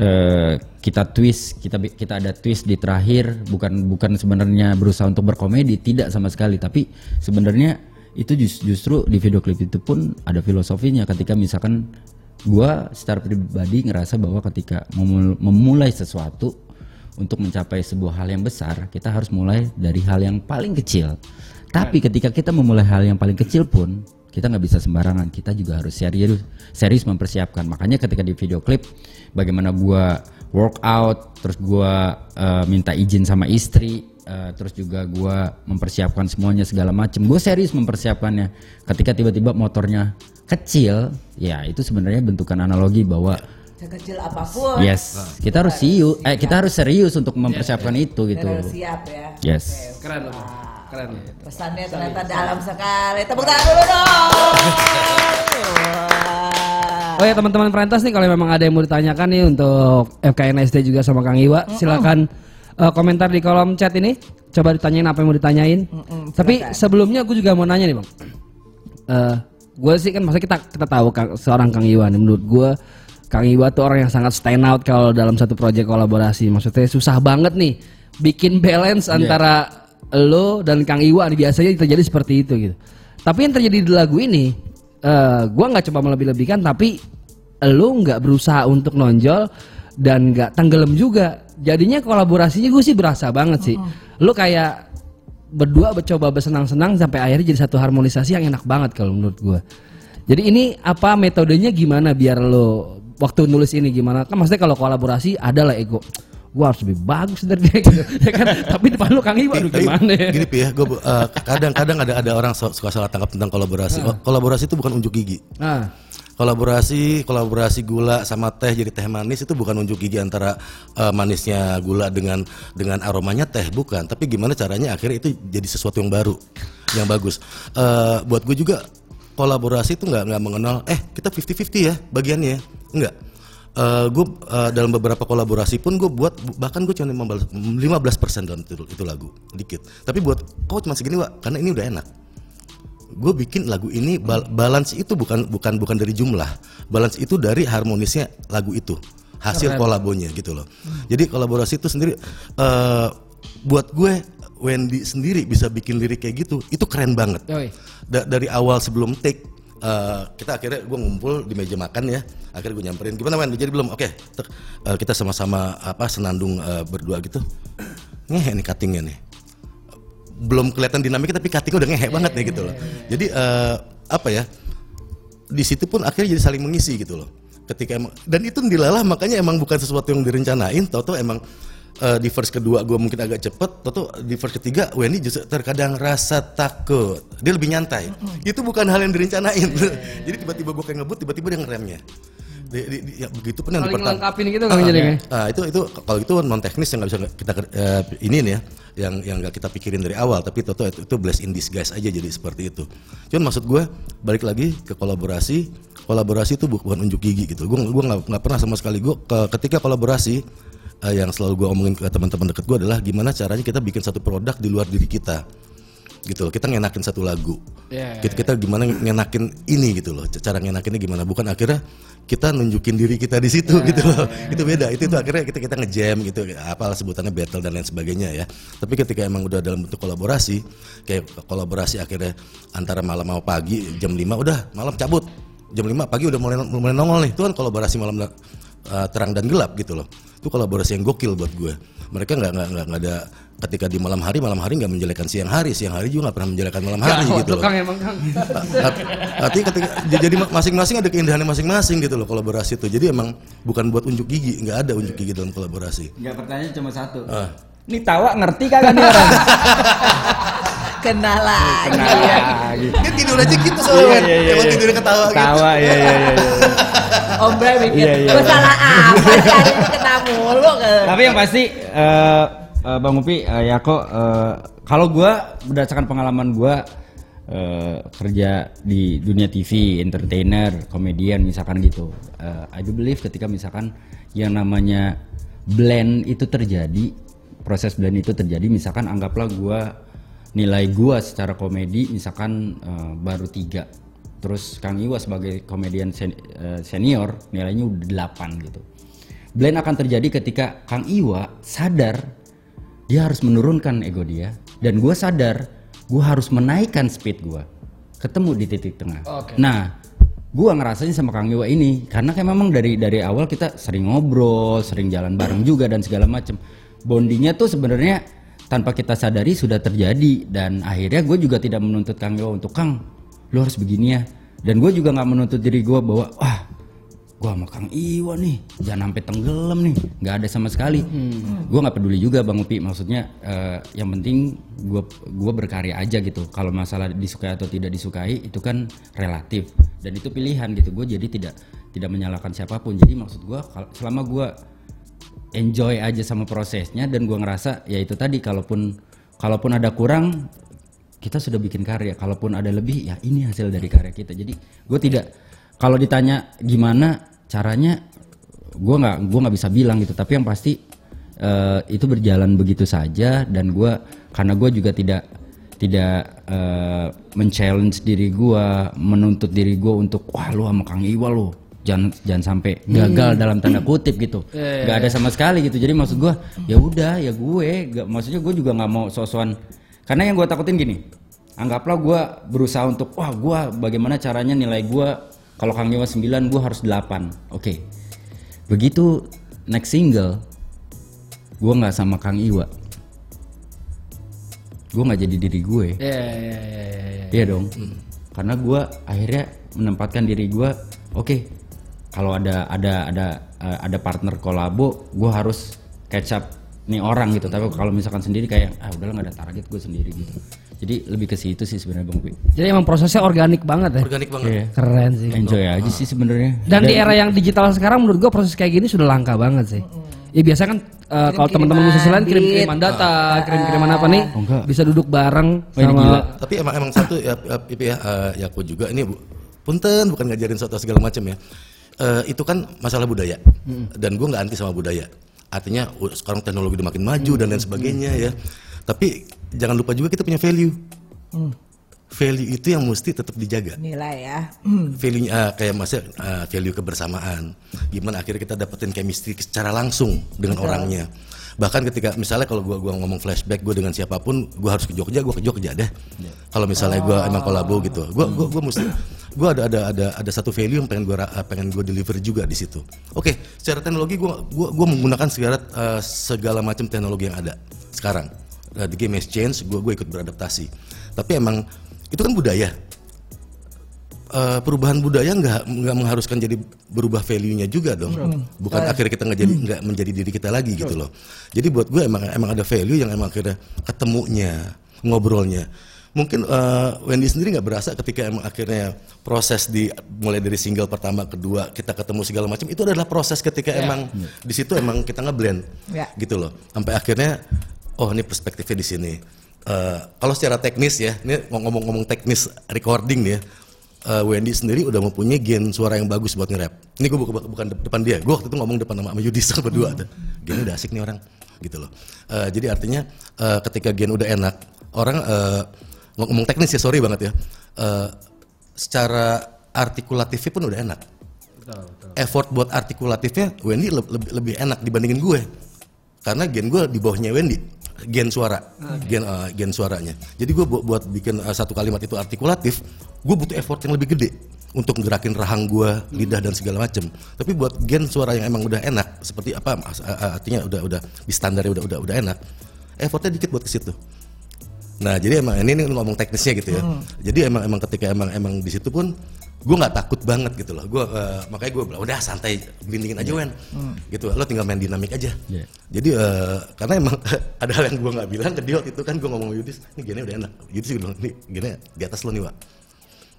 eh, kita twist, kita kita ada twist di terakhir bukan bukan sebenarnya berusaha untuk berkomedi, tidak sama sekali, tapi sebenarnya itu jus- justru di video klip itu pun ada filosofinya. Ketika misalkan gua secara pribadi ngerasa bahwa ketika memul- memulai sesuatu untuk mencapai sebuah hal yang besar kita harus mulai dari hal yang paling kecil. Tapi ketika kita memulai hal yang paling kecil pun kita nggak bisa sembarangan. Kita juga harus serius serius mempersiapkan. Makanya ketika di video klip bagaimana gua workout terus gua eh, minta izin sama istri eh, terus juga gua mempersiapkan semuanya segala macem gue serius mempersiapkannya ketika tiba-tiba motornya kecil ya itu sebenarnya bentukan analogi bahwa Sekecil apa pun. yes kita harus serius eh kita harus serius untuk mempersiapkan itu dan gitu harus siap ya. yes Keren loh. Keren. Pesannya ternyata dalam sekali. Tepuk tangan dulu dong. Oh ya teman-teman perentas nih kalau memang ada yang mau ditanyakan nih untuk FKNSD juga sama Kang Iwa, silakan eh, komentar di kolom chat ini. Coba ditanyain apa yang mau ditanyain. Tapi sebelumnya gue juga mau nanya nih bang. Eh, gue sih kan masa kita kita tahu Kang- seorang Kang Iwa nih menurut gue Kang Iwa tuh orang yang sangat stand out kalau dalam satu proyek kolaborasi. Maksudnya susah banget nih bikin balance antara lo dan Kang Iwa nih biasanya terjadi seperti itu gitu. Tapi yang terjadi di lagu ini, eh gue nggak coba melebih-lebihkan, tapi lo nggak berusaha untuk nonjol dan nggak tenggelam juga. Jadinya kolaborasinya gue sih berasa banget sih. Lo kayak berdua mencoba bersenang-senang sampai akhirnya jadi satu harmonisasi yang enak banget kalau menurut gue. Jadi ini apa metodenya gimana biar lo waktu nulis ini gimana? Kan maksudnya kalau kolaborasi adalah ego. Gue harus lebih bagus dari dia gitu. ya kan? Tapi depan lo Kang Iwa aduh Tapi gimana ya? Gini Pi ya, gue kadang-kadang ada ada orang su- suka salah tangkap tentang kolaborasi. Oh, Kolaborasi itu bukan unjuk gigi. Nah, Kolaborasi, kolaborasi gula sama teh jadi teh manis itu bukan unjuk gigi antara eh, manisnya gula dengan dengan aromanya teh bukan. Tapi gimana caranya akhirnya itu jadi sesuatu yang baru, yang bagus. Eh, buat gue juga kolaborasi itu nggak nggak mengenal. Eh kita 50-50 ya bagiannya, ya. enggak. Eh gue eh, dalam beberapa kolaborasi pun gue buat bahkan gue cuma 15 15% dalam itu, itu lagu dikit. Tapi buat kok cuma segini Wak karena ini udah enak gue bikin lagu ini bal- balance itu bukan bukan bukan dari jumlah. Balance itu dari harmonisnya lagu itu hasil kolabonya gitu loh. Jadi kolaborasi itu sendiri eh buat gue Wendy sendiri bisa bikin lirik kayak gitu itu keren banget. Da- dari awal sebelum take eh, kita akhirnya gue ngumpul di meja makan ya. Akhirnya gue nyamperin gimana Wendy jadi belum? Oke tek- eh, kita sama-sama apa senandung eh, berdua gitu. Nih cuttingnya nih belum kelihatan dinamika tapi cutting udah ngehe banget nih gitu loh. Jadi eh, apa ya? Di situ pun akhirnya jadi saling mengisi gitu loh. Ketika emang dan itu dilalah makanya emang bukan sesuatu yang direncanain, tau emang eh, di verse kedua gue mungkin agak cepet, tau di verse ketiga Wendy justru terkadang rasa takut, dia lebih nyantai. Itu bukan hal yang direncanain. jadi tiba-tiba gue kayak ngebut, tiba-tiba dia ngeremnya. Di, di- di- ya, begitu pun yang Saling dipertan- lengkapin gitu jadi ya? Ah, itu itu kalau itu non teknis yang nggak bisa kita eh, ini nih ya, yang yang nggak kita pikirin dari awal, tapi itu itu, itu bless in disguise aja jadi seperti itu. Cuman maksud gue balik lagi ke kolaborasi, kolaborasi itu bu- bukan unjuk gigi gitu. Gue gue nggak pernah sama sekali gue ke- ketika kolaborasi eh, yang selalu gue omongin ke teman-teman deket gue adalah gimana caranya kita bikin satu produk di luar diri kita gitu loh. Kita ngenakin satu lagu. Iya, kita, kita gimana ngenakin ini gitu loh. Cara ngenakinnya gimana? Bukan akhirnya kita nunjukin diri kita di situ gitu loh. itu beda. Itu itu akhirnya kita kita ngejam gitu. Apa sebutannya battle dan lain sebagainya ya. Tapi ketika emang udah dalam bentuk kolaborasi kayak kolaborasi akhirnya antara malam mau pagi jam 5 udah malam cabut. Jam 5 pagi udah mulai mulai nongol nih. Itu kan kolaborasi malam uh, terang dan gelap gitu loh itu kolaborasi yang gokil buat gue mereka nggak nggak nggak nggak ada ketika di malam hari malam hari nggak menjelekan siang hari siang hari juga nggak pernah menjelekan malam hari Gawat gitu loh Kang emang Kang. Artinya ketika jadi masing-masing ada keindahannya masing-masing gitu loh kolaborasi itu. Jadi emang bukan buat unjuk gigi, nggak ada unjuk gigi dalam kolaborasi. Enggak pertanyaan cuma satu. Ah. Ini tawa ngerti kagak nih orang? Kena lagi. Nah, gitu. Dia tidur aja gitu soalnya. Iya, iya, iya, Emang iya. tidurnya ketawa gitu. Tawa iya iya iya. iya. Om Bray mikir, Iya, iya. gue salah apa sih hari ini kena mulu ke. Tapi yang pasti eh, eh, Bang Upi eh, Yako eh, kalau gua berdasarkan pengalaman gua eh, kerja di dunia TV, entertainer, komedian misalkan gitu. eh, I do believe ketika misalkan yang namanya blend itu terjadi, proses blend itu terjadi misalkan anggaplah gua nilai gua secara komedi misalkan eh, baru tiga. Terus Kang Iwa sebagai komedian sen- eh, senior nilainya udah 8 gitu. Blend akan terjadi ketika Kang Iwa sadar dia harus menurunkan ego dia dan gua sadar gua harus menaikkan speed gua. Ketemu di titik tengah. Nah gua ngerasain sama Kang Iwa ini karena kayak memang dari dari awal kita sering ngobrol sering jalan bareng juga dan segala macem. Bondingnya tuh sebenarnya tanpa kita sadari sudah terjadi dan akhirnya gue juga tidak menuntut Kang Iwa untuk Kang lu harus begini ya. Dan gue juga nggak menuntut diri gue bahwa wah gua sama Kang Iwa nih jangan sampai tenggelam nih. Nggak ada sama sekali. Gua nggak peduli juga bang Upi. Maksudnya eh, yang penting gua gua berkarya aja gitu. Kalau masalah disukai atau tidak disukai itu kan relatif. Dan itu pilihan gitu. Gue jadi tidak tidak menyalahkan siapa pun. Jadi maksud kal- selama gua enjoy aja sama prosesnya dan gua ngerasa ya itu tadi kalaupun kalaupun ada kurang kita sudah bikin karya. Kalaupun ada lebih ya ini hasil dari karya kita. Jadi gue tidak kalau ditanya gimana caranya gue nggak gua nggak bisa bilang gitu. Tapi yang pasti eh, itu berjalan begitu saja dan gua karena gue juga tidak tidak eh, men-challenge diri gua menuntut diri gua untuk wah lu sama Kang Iwa lu jangan jangan sampai gagal dalam tanda kutip gitu. Nggak ada sama sekali gitu. Jadi maksud gua ya udah ya gue nggak maksudnya gue juga nggak mau sosokan. Karena yang gue takutin gini anggaplah gua berusaha untuk wah gua bagaimana caranya nilai gua kalau Kang Iwa 9 gua harus 8 oke. Begitu next single gua nggak sama Kang Iwa. Gua nggak jadi diri gue. Iya, iya, iya, iya, iya. Iya dong. Karena gua akhirnya menempatkan diri gua, oke, kalau ada ada ada eh, ada partner kolabo, gua harus catch up nih orang gitu. Tapi kalau misalkan sendiri kayak ah udahlah nggak ada target gue sendiri gitu. Jadi lebih ke situ sih sebenarnya Bang Pi. Jadi emang prosesnya organik banget ya. Organik banget. Iya. Keren sih. Enjoy aja sih sebenarnya. Dan di era yang digital sekarang menurut gua proses kayak gini sudah langka banget sih. Ya biasa kan eh, kalau teman-teman musisi lain kirim-kiriman data, kirim-kiriman apa nih, Oh, enggak. bisa duduk bareng Oh, ini gila. sama Tapi emang emang satu ya, ya, ya, eh, ya aku juga ini bu, punten bukan ngajarin soto segala macam ya. Eh, itu kan masalah budaya. Dan gue nggak anti sama budaya. Artinya sekarang teknologi udah makin maju dan lain sebagainya ya. Tapi jangan lupa juga kita punya value. Value itu yang mesti tetap dijaga. Nilai ya. value nya kayak maksudnya uh, value kebersamaan. Gimana akhirnya kita dapetin chemistry secara langsung dengan orangnya. Bahkan ketika misalnya kalau gua gua ngomong flashback gua dengan siapa pun gua harus ke Jogja gua ke Jogja deh. Kalau misalnya gua emang kolabo gitu. Gua gua gua mesti gua ada ada ada ada satu value yang pengen gua ra- pengen gua deliver juga di situ. Oke secara teknologi gua gua gua menggunakan segala uh, segala macam teknologi yang ada sekarang. Uh, the game has changed gua gua ikut beradaptasi. Tapi emang itu kan budaya. Eh, perubahan budaya nggak nggak mengharuskan jadi berubah value-nya juga dong. Bukan akhirnya kita nggak jadi nggak menjadi diri kita lagi gitu loh. Jadi buat gue emang emang ada value yang emang akhirnya ketemunya, ngobrolnya. Mungkin eh, Wendy sendiri nggak berasa ketika emang akhirnya proses di mulai dari single pertama, kedua kita ketemu segala macam itu adalah proses ketika emang di situ emang kita ngeblend Ya. gitu loh. Sampai akhirnya oh ini perspektifnya di sini. Eh, kalau secara teknis ya, ini ngomong-ngomong teknis recording nih ya, eh, Wendy sendiri udah mempunyai gen suara yang bagus buat nge-rap. Ini gue bukan, bukan de- depan dia, gue waktu itu ngomong depan sama, sama Yudis berdua. ada. Gen udah asik nih orang, gitu loh. Eh, jadi artinya eh, ketika gen udah enak, orang eh, ngomong teknis ya, sorry banget ya. Eh, secara artikulatifnya pun udah enak. Effort buat artikulatifnya Wendy le- lebih, lebih enak dibandingin gue. Karena gen gue di bawahnya Wendy gen suara. Gen eh, gen suaranya. Jadi gue buat, buat bikin eh, satu kalimat itu artikulatif gue butuh effort yang lebih gede untuk gerakin rahang gue lidah dan segala macem. Tapi buat gen suara yang emang udah enak seperti apa artinya udah udah di standarnya udah udah udah enak effortnya dikit buat ke situ Nah jadi emang ini, ini ngomong teknisnya gitu ya. Jadi emang emang ketika emang emang di situ pun gue nggak takut banget gitu loh. Gue eh, makanya gue bilang udah santai gelindingin aja Wen. Gitu. Lo tinggal main dinamik aja. Iya. Jadi eh, karena emang ada hal yang gue nggak bilang ke dia waktu itu kan gue ngomong Yudis, ini gini udah enak. Yudis bilang, ini gini di atas lo nih Wak.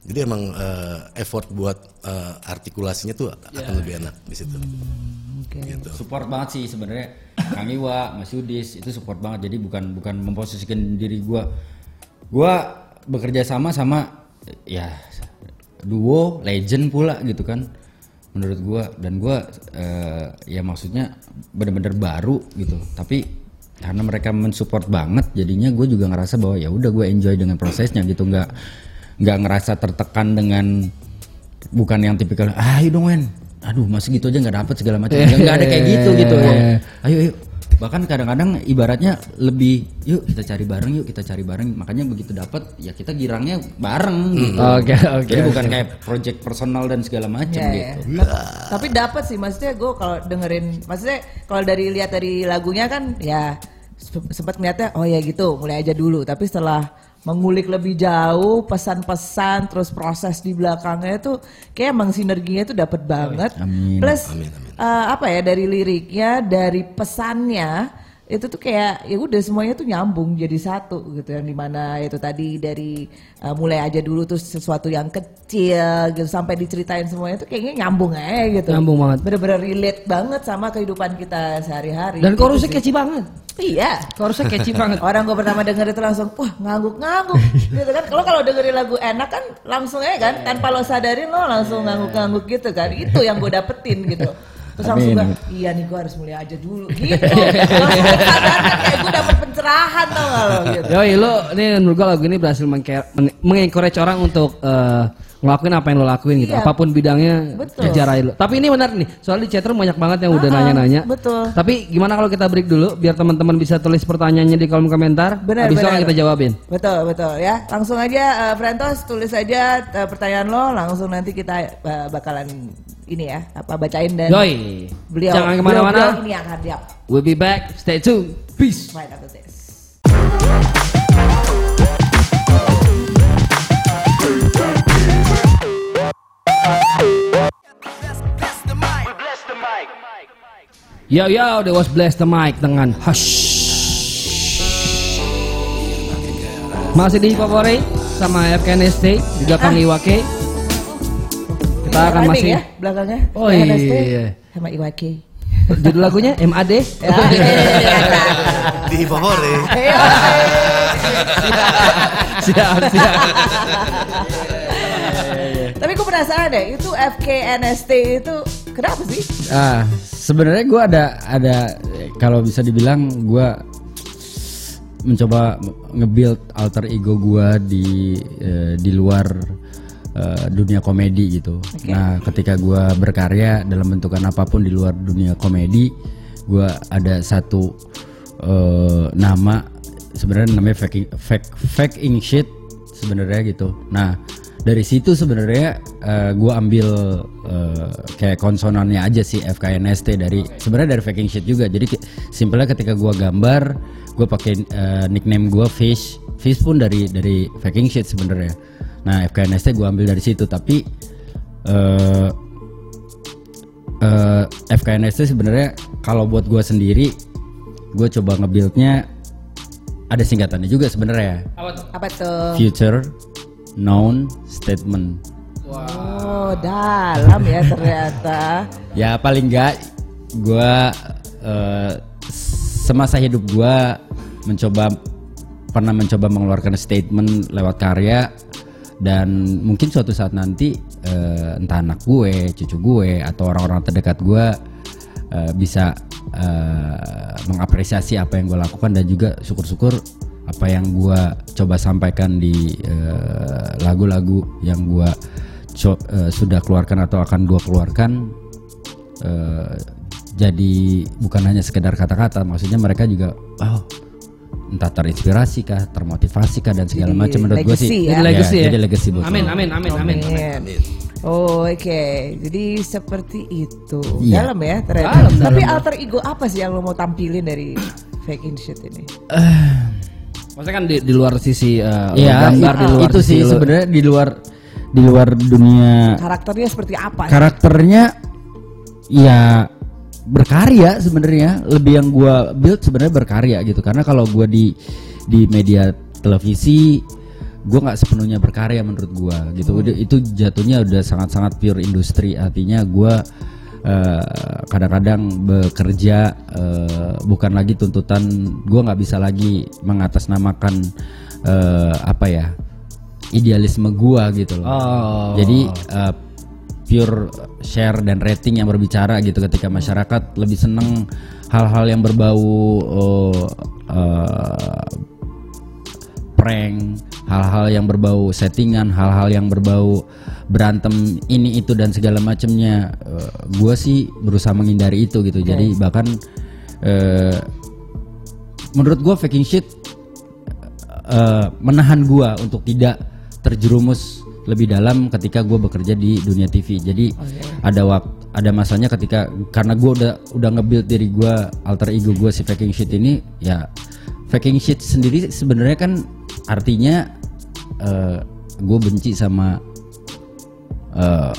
Jadi emang eh, effort buat eh, artikulasinya tuh akan lebih enak di situ. Gitu. support banget sih sebenarnya Kang Iwa, Mas Yudis itu support banget. Jadi bukan bukan memposisikan diri gua. Gua bekerja sama sama ya duo legend pula gitu kan menurut gua dan gua eh, ya maksudnya bener-bener baru gitu. Tapi karena mereka mensupport banget jadinya gue juga ngerasa bahwa ya udah gue enjoy dengan prosesnya gitu nggak nggak ngerasa tertekan dengan bukan yang tipikal ah dong Wen aduh masih gitu aja nggak dapet segala macam. Nggak nggak ada kayak gitu gitu ya. Ayo ayo. Bahkan kadang-kadang ibaratnya lebih yuk kita cari bareng yuk kita cari bareng. Makanya begitu dapat ya kita girangnya bareng gitu. Oke, oke, jadi bukan oke. kayak project personal dan segala macam Ya, gitu. Ya. Ta- Tapi dapat sih maksudnya gue kalau dengerin maksudnya kalau dari lihat dari lagunya kan ya sempat ngeliatnya oh ya gitu mulai aja dulu. Tapi setelah mengulik lebih jauh pesan-pesan terus proses di belakangnya itu kayak emang sinerginya itu dapat banget. Amin. Plus eh, apa ya dari liriknya, dari pesannya itu tuh kayak ya udah semuanya tuh nyambung jadi satu gitu yang di mana itu tadi dari eh, mulai aja dulu tuh sesuatu yang kecil gitu sampai diceritain semuanya tuh kayaknya nyambung aja gitu Nyambung banget. bener-bener relate banget sama kehidupan kita sehari-hari Dan Gitu chorusnya sih. catchy banget. iya Chorusnya catchy banget. Orang gue pertama denger itu langsung, wah ngangguk-ngangguk gitu kan. Kalau kalau dengerin lagu enak kan langsung aja kan, tanpa lo sadarin lo langsung ngangguk-ngangguk gitu kan. Itu yang gue dapetin gitu. Terus langsung Amin. gak, iya nih gue harus mulai aja dulu gitu. langsung kesadaran kayak gue dapet pencerahan tau gak lo gitu. Yoi lo ini menurut gue lagu ini berhasil meng- men- mengencourage orang untuk eh, ngelakuin apa yang lo lakuin gitu. Iya. Apa pun bidangnya aja lo. Tapi ini benar nih, soalnya di chatroom banyak banget yang udah Ah, nanya-nanya. betul. Tapi gimana kalau kita break dulu biar teman-teman bisa tulis pertanyaannya di kolom komentar. Benar, Habis benar. kita jawabin. Betul, betul ya. Langsung aja eh, Frentos tulis aja eh, pertanyaan lo, langsung nanti kita eh, bakalan ini ya, apa bacain dan Yoi. beliau Jangan ke mana-mana. beliau- beliau ini akan diap We'll be back. Stay tuned. Peace. right after this. Yo yo, that was bless the mic dengan Hush. Masih di Popore sama FKNST juga Kang Iwake. Kita akan Rhyming masih ya belakangnya. Oh, NST iya. Sama Iwake. judul lagunya MAD. Ya, iya. Di Favore. siap, siap. Tapi gue penasaran deh, itu FKNST itu kenapa sih? Ah, sebenarnya gue ada ada kalau bisa dibilang gue mencoba nge-build alter ego gue di eh, di luar eh, dunia komedi gitu. Nah, ketika gue berkarya dalam bentukan apa pun di luar dunia komedi, gue ada satu eh, nama sebenarnya namanya fake fake faking shit sebenarnya gitu. Nah, dari situ sebenarnya eh, gue ambil eh, kayak konsonannya aja sih FKNST dari sebenarnya dari faking shit juga. Jadi simpelnya ketika gue gambar, gue pakai eh, nickname gue Fish. Fish pun dari dari faking shit sebenarnya. Nah FKNST gue ambil dari situ, tapi eh eh, FKNST sebenarnya kalau buat gue sendiri, gue coba nge-buildnya ada singkatannya juga sebenarnya. Apa tuh? Future Known Statement. Oh, dalam ya ternyata. Ya paling enggak gua eh, semasa hidup gua mencoba pernah mencoba mengeluarkan statement lewat karya dan mungkin suatu saat nanti eh, entah anak gue, cucu gue atau orang-orang terdekat gue eh, bisa eh, mengapresiasi apa yang gue lakukan dan juga syukur-syukur apa yang gue coba sampaikan di lagu-lagu yang gue eh, sudah keluarkan atau akan gue keluarkan eh, jadi bukan hanya sekedar kata-kata, maksudnya mereka juga oh entah terinspirasi kah, termotivasi kah dan segala macam menurut gue sih. ya. Jadi legacy ya. Jadi legacy buat Amin, gua. amin, amin, amin. Amin. Oh, oke. Jadi seperti itu. Iya. Dalam ya ternyata. Dalam, Tapi dalam. alter ego apa sih yang lo mau tampilin dari fake in shit ini? Maksudnya kan di, di luar sisi Iya, gambar di luar itu sisi sih lu- sebenarnya di luar di luar dunia Karakternya seperti apa? sih? karakternya ya berkarya sebenarnya. Lebih yang gua build sebenarnya berkarya gitu. Karena kalau gua di di media televisi gua nggak sepenuhnya berkarya menurut gua gitu. Udah- itu jatuhnya udah sangat-sangat pure industri. Artinya gua eh, kadang-kadang bekerja eh, bukan lagi tuntutan gua nggak bisa lagi mengatasnamakan eh, apa ya idealisme gua gitu loh. Oh. jadi uh, pure share dan rating yang berbicara gitu ketika masyarakat lebih seneng hal-hal yang berbau uh, uh, prank, hal-hal yang berbau settingan, hal-hal yang berbau berantem ini itu dan segala macamnya. Uh, gua sih berusaha menghindari itu gitu. Jadi bahkan uh, menurut gua faking shit eh, menahan gua untuk tidak terjerumus lebih dalam ketika gua bekerja di dunia TV. Jadi ada waktu ada masanya ketika karena gua udah udah nge-build diri gua alter ego gua si faking shit ini ya faking shit sendiri sebenarnya kan artinya gue benci sama eh,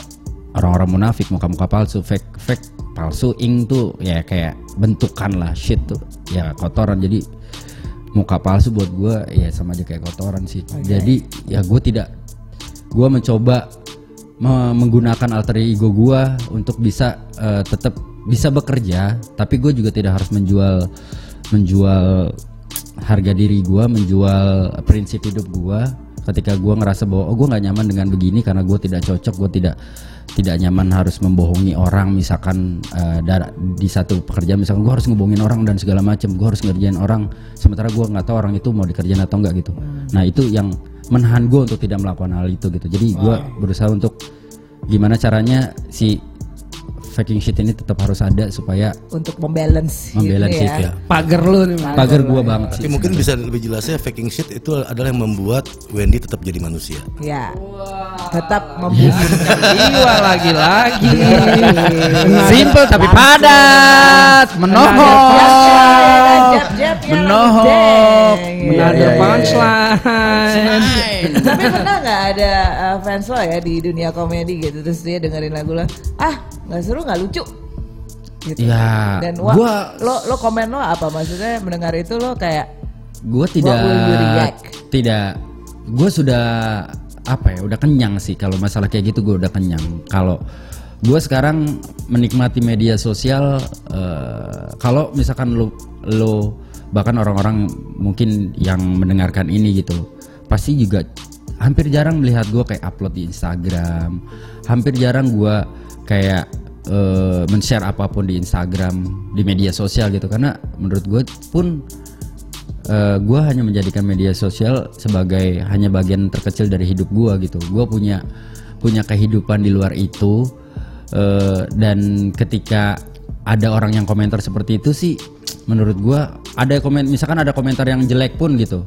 orang-orang munafik muka-muka palsu. Fake fake palsu ing tuh ya kayak bentukan lah shit tuh ya kotoran. Jadi muka palsu buat gue ya sama aja kayak kotoran sih. Jadi ya gue tidak gue mencoba me- menggunakan alter ego gue untuk bisa eh, tetap bisa bekerja tapi gue juga tidak harus menjual menjual harga diri gue menjual prinsip hidup gue ketika gue ngerasa bahwa oh gue nggak nyaman dengan begini karena gue tidak cocok gue tidak tidak nyaman harus membohongi orang misalkan dar- di satu pekerjaan misalkan gue harus ngebohongin orang dan segala macam gue harus ngerjain orang sementara gue nggak tahu orang itu mau dikerjain atau enggak gitu. Nah itu yang menahan gue untuk tidak melakukan hal itu gitu. Jadi gue berusaha untuk gimana caranya si faking shit ini tetap harus ada supaya Untuk membalance, membalance gitu itu ya. ya. Pagar lu nih. Pagar gue banget Tapi sih. mungkin bisa lebih jelasnya faking shit itu adalah yang membuat Wendy tetap jadi manusia. Ya. Tetap membunuh. Jiwa lagi-lagi. Simple tapi padat, menohok, ya, menohok. deng. Another Punchline. Tapi pernah nggak ada uh, fans lo ya di dunia komedi gitu terus dia dengerin lagu lo, ah nggak seru nggak lucu. Gitu. Ya, Dan wah, gua- lo lo komen lo apa maksudnya mendengar itu lo kayak Gue tidak, tidak, gue sudah apa ya, udah kenyang sih kalau masalah kayak gitu gue udah kenyang. Kalau gue sekarang menikmati media sosial, eh, kalau misalkan lo, lo bahkan orang-orang mungkin yang mendengarkan ini gitu, pasti juga hampir jarang melihat gue kayak upload di Instagram, hampir jarang gue kayak eh, men-share apa pun di Instagram, di media sosial gitu, karena menurut gue pun gue hanya menjadikan media sosial sebagai hanya bagian terkecil dari hidup gue gitu. Gue punya punya kehidupan di luar itu eh, dan ketika ada orang yang komentar seperti itu sih, menurut gue ada komen misalkan ada komentar yang jelek pun gitu.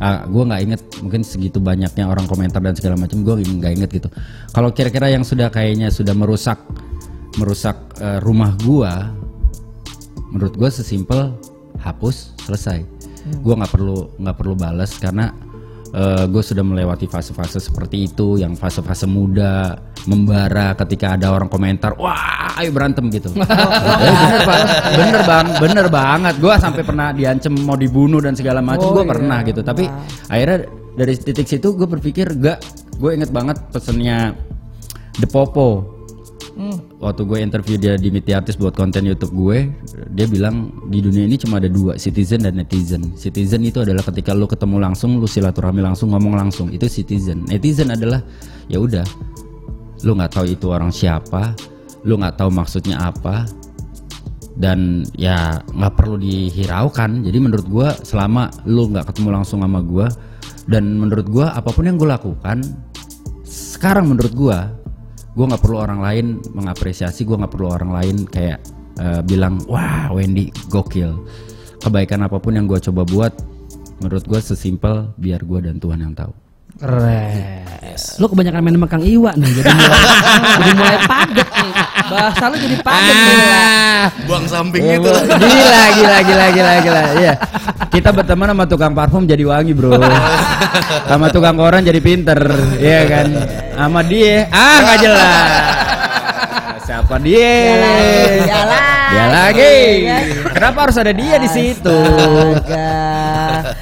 Ah, gue nggak inget. Mungkin segitu banyaknya orang komentar dan segala macam gue nggak inget gitu. Kalau kira-kira yang sudah kayaknya sudah merusak merusak eh, rumah gua menurut gue sesimpel hapus selesai. Gue nggak perlu nggak perlu balas karena gue sudah melewati fase-fase seperti itu yang fase-fase muda membara ketika ada orang komentar wah ayo berantem gitu. Bener bang. Bener bang. Bener banget. Gue sampai pernah diancem mau dibunuh dan segala macam gue pernah gitu. Tapi akhirnya dari titik situ gue berpikir gak gue inget banget pesennya The Popo. Waktu gue interview dia di Media Artis buat konten YouTube gue, dia bilang di dunia ini cuma ada dua, citizen dan netizen. Citizen itu adalah ketika lu ketemu langsung, lu silaturahmi langsung, ngomong langsung, itu citizen. Netizen adalah ya udah, lu nggak tahu itu orang siapa, lu nggak tahu maksudnya apa, dan ya nggak perlu dihiraukan. Jadi menurut gue selama lu nggak ketemu langsung sama gue, dan menurut gue apa pun yang gue lakukan, sekarang menurut gue gue nggak perlu orang lain mengapresiasi gue nggak perlu orang lain kayak eh, bilang wah Wendy gokil kebaikan apa pun yang gue coba buat menurut gue sesimpel biar gue dan Tuhan yang tahu Keren. Lu kebanyakan main sama Kang Iwa nih jadi mulai, jadi mulai padet nih. Bahasa lu jadi padet nih. Buang samping Eh, itu. gila gila gila gila gila iya kita berteman sama tukang parfum jadi wangi bro sama tukang koran jadi pinter iya kan sama dia ah nggak jelas siapa dia Dia lagi. dia lagi Iya kenapa harus ada dia di situ.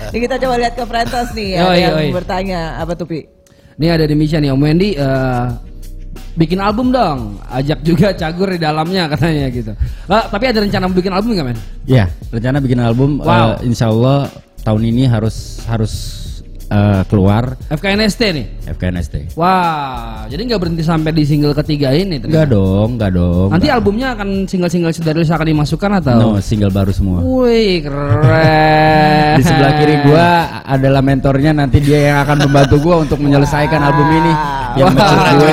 Ini kita coba lihat ke Frentos nih Yoi, yang yoi. bertanya apa tuh Pi? Ini ada di Misha nih Om Wendy eh, bikin album dong. Ajak juga Cagur di dalamnya katanya gitu. Eh, tapi ada rencana mau bikin album nggak men? ya rencana bikin album Wow. eh, insya Allah tahun ini harus harus eh, keluar FKNST nih. FKNST Wah, jadi nggak berhenti sampai di single ketiga ini. ternyata. Enggak dong, enggak dong. Nanti enggak. albumnya akan single-single sudah rilis akan dimasukkan atau? No, single baru semua. Wih, keren. Di sebelah kiri gua adalah mentornya nanti dia yang akan membantu gua untuk menyelesaikan album ini. Yang Wah. mecut gue,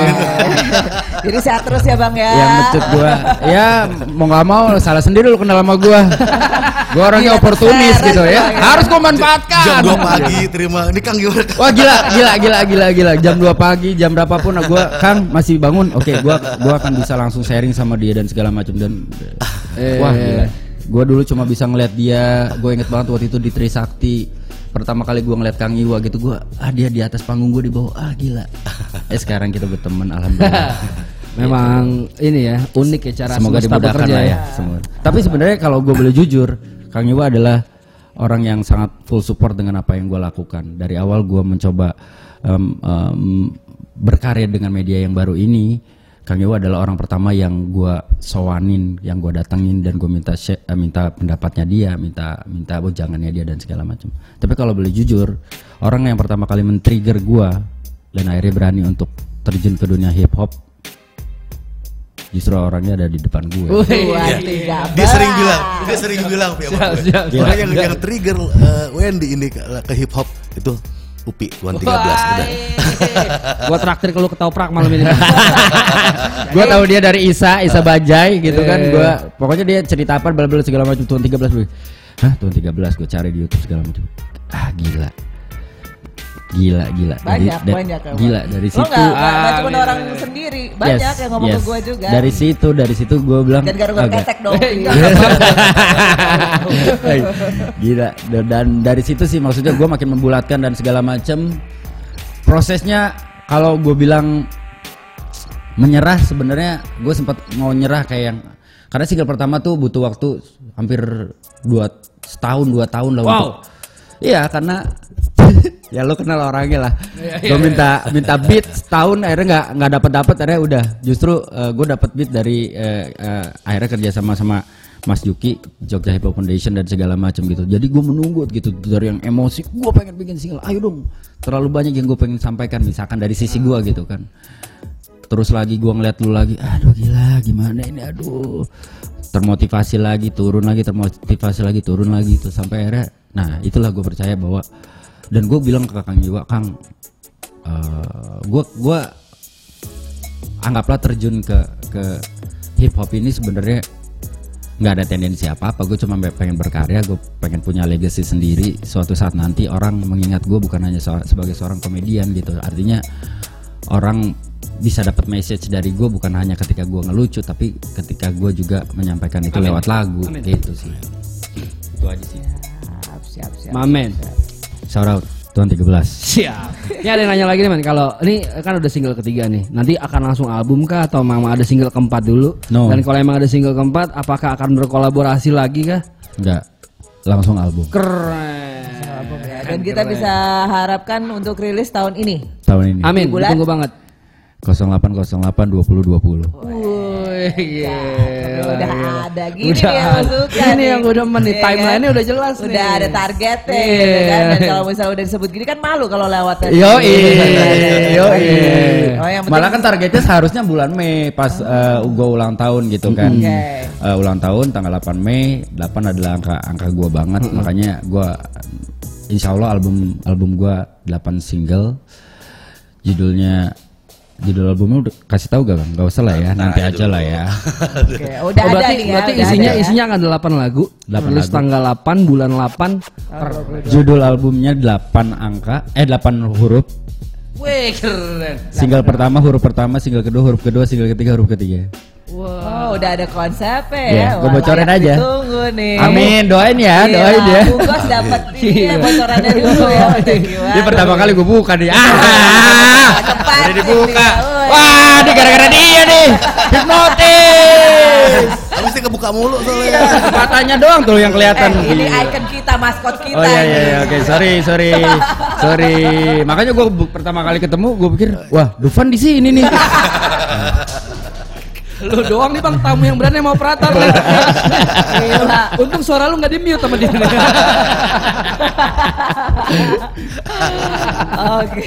Jadi sehat terus ya Bang ya. yang mecut gua. Ya mau nggak mau salah sendiri lu kenal sama gua. Gua orangnya Iya, oportunis gitu ya. ya. Harus gua manfaatkan. Jam 2 pagi terima. Ini Kang gimana? Wah gila, gila, gila, gila, gila. Jam 2 pagi, jam berapapun gua Kang masih bangun. Oke, gua gua akan bisa langsung sharing sama dia dan segala macam dan Eh. wah gila. Gua dulu cuma bisa ngeliat dia, gue inget banget waktu itu di Trisakti pertama kali gua ngeliat Kang Iwa gitu gua ah dia di atas panggung gua di bawah ah gila. eh sekarang kita berteman alhamdulillah. Memang ini ya unik ya cara Semoga dimudahkan lah ya. Semoga. Tapi sebenarnya kalau gue boleh jujur, Kang Iwa adalah orang yang sangat full support dengan apa yang gue lakukan. Dari awal gue mencoba em, em, berkarya dengan media yang baru ini, Kang Iwa adalah orang pertama yang gue sowanin, yang gue datengin dan gue minta share- eh, minta pendapatnya dia, minta minta bojangannya dia dan segala macam. Tapi kalau boleh jujur, orang yang pertama kali men-trigger gue dan akhirnya berani untuk terjun ke dunia hip hop justru orangnya ada di depan gue. Iya. tiga, Dia sering belas. bilang, dia sering bilang Siap, gue. siap, Orang siap. yang yang trigger eh, Wendy ini ke, ke hip hop itu Upi Tuan 13 udah. Gua traktir kalau ketoprak malam ini. gue tahu dia dari Isa, Isa Bajai gitu kan. Eh. Gua pokoknya dia cerita apa bla bla segala macam tuan 13 gue. Hah, tuan 13 gue cari di YouTube segala macam. Ah, gila. Gila, gila. Banyak, da- banyak emang. Gila dari Lo situ. nggak nggak Ah, cuma iya, orang iya. sendiri, banyak Yes, yang ngomong yes. ke gue juga. Dari situ, dari situ gue bilang Dan gara-gara agak- ketek dong. Gila Dan- dari situ sih maksudnya gue makin membulatkan dan segala macam prosesnya kalau gue bilang menyerah sebenarnya gue sempat mau nyerah kayak yang karena single pertama tuh butuh waktu hampir dua setahun dua tahun lah Wow. untuk iya karena ya lo kenal orangnya lah. Gue minta minta beat setahun akhirnya nggak nggak dapat dapat akhirnya udah. Justru gue dapat beat dari eh, eh, akhirnya kerja sama sama Mas Yuki Jogja Hip Hop Foundation dan segala macam gitu. Jadi gue menunggu gitu dari yang emosi gue pengen bikin single. Ayo dong. Terlalu banyak yang gue pengen sampaikan misalkan dari sisi gue gitu kan. Terus lagi gua ngeliat lu lagi aduh gila gimana ini? Aduh. Termotivasi lagi turun lagi termotivasi lagi turun lagi itu sampai akhirnya nah itulah gue percaya bahwa dan gue bilang ke Kang Iwa Kang eh, gua gua anggaplah terjun ke ke hip hop ini sebenarnya nggak ada tendensi apa apa gue cuma pengen berkarya gue pengen punya legacy sendiri. Suatu saat nanti orang mengingat gue bukan hanya so- sebagai seorang komedian gitu. Artinya orang bisa dapat message dari gue bukan hanya ketika gue ngelucu tapi ketika gue juga menyampaikan itu lewat lagu. Gitu sih. Itu aja sih. Siap, siap, siap. Mamen. Shout out Tuan 13 Siap. Ini ada yang nanya lagi nih man, kalau ini kan udah single ketiga nih, nanti akan langsung album kah atau memang ada single keempat dulu? No. Dan kalau emang ada single keempat, apakah akan berkolaborasi lagi kah? enggak langsung album Keren. Album ya. Dan kita bisa harapkan untuk rilis tahun ini. tahun ini Amin. Bulan? Ditunggu banget. 0808 2020 Wih, Tapi gila, udah gila. ada gini Udah nih yang suka Ini nih. yang udah men nih, Iya timeline-nya udah jelas Udah nih. ada targetnya Iya. gitu kan. Dan kalau misalnya udah disebut gini kan malu kalau lewat. Yo yo Oh, yang penting- Malah kan targetnya seharusnya bulan Mei pas uh, gua ulang tahun gitu kan. Oke. Uh, ulang tahun tanggal 8 Mei, 8 adalah angka angka gua banget, makanya gua insya Allah album album gua 8 single. Judulnya judul albumnya udah kasih tahu gak bang? Gak usah lah ya, nanti aja lah ya. Oke, udah Oh, ada berarti, nih ya. berarti udah isinya ada ya. isinya akan 8 lagu. 8 Rilis lagu. tanggal 8 bulan 8. Judul albumnya 8 angka, eh 8 huruf. Wih, keren. Single pertama huruf pertama, single kedua huruf kedua, single ketiga huruf ketiga. Oh, udah ada konsepnya ya. Iya, gua Wah, bocorin aja. Ditunggu nih. Amin, doain ya, Iya, doain ya. Bungkos dapat ini ya Iya. bocorannya dulu ya. Gimana? Ini pertama kali gue buka nih. Ah, Cepat udah dibuka. woi. Wah, ini gara-gara dia nih. Hipnotis. Ini kebuka mulu soalnya. Iya, Matanya doang tuh yang kelihatan. Eh, ini icon kita, maskot kita. Oh iya iya iya oke sorry sorry sorry makanya gue pertama kali ketemu gue pikir wah Dufan di sini nih Lu doang nih bang tamu yang berani mau operator lah. Gila. Untung suara lu nggak di mute sama dia. Oke.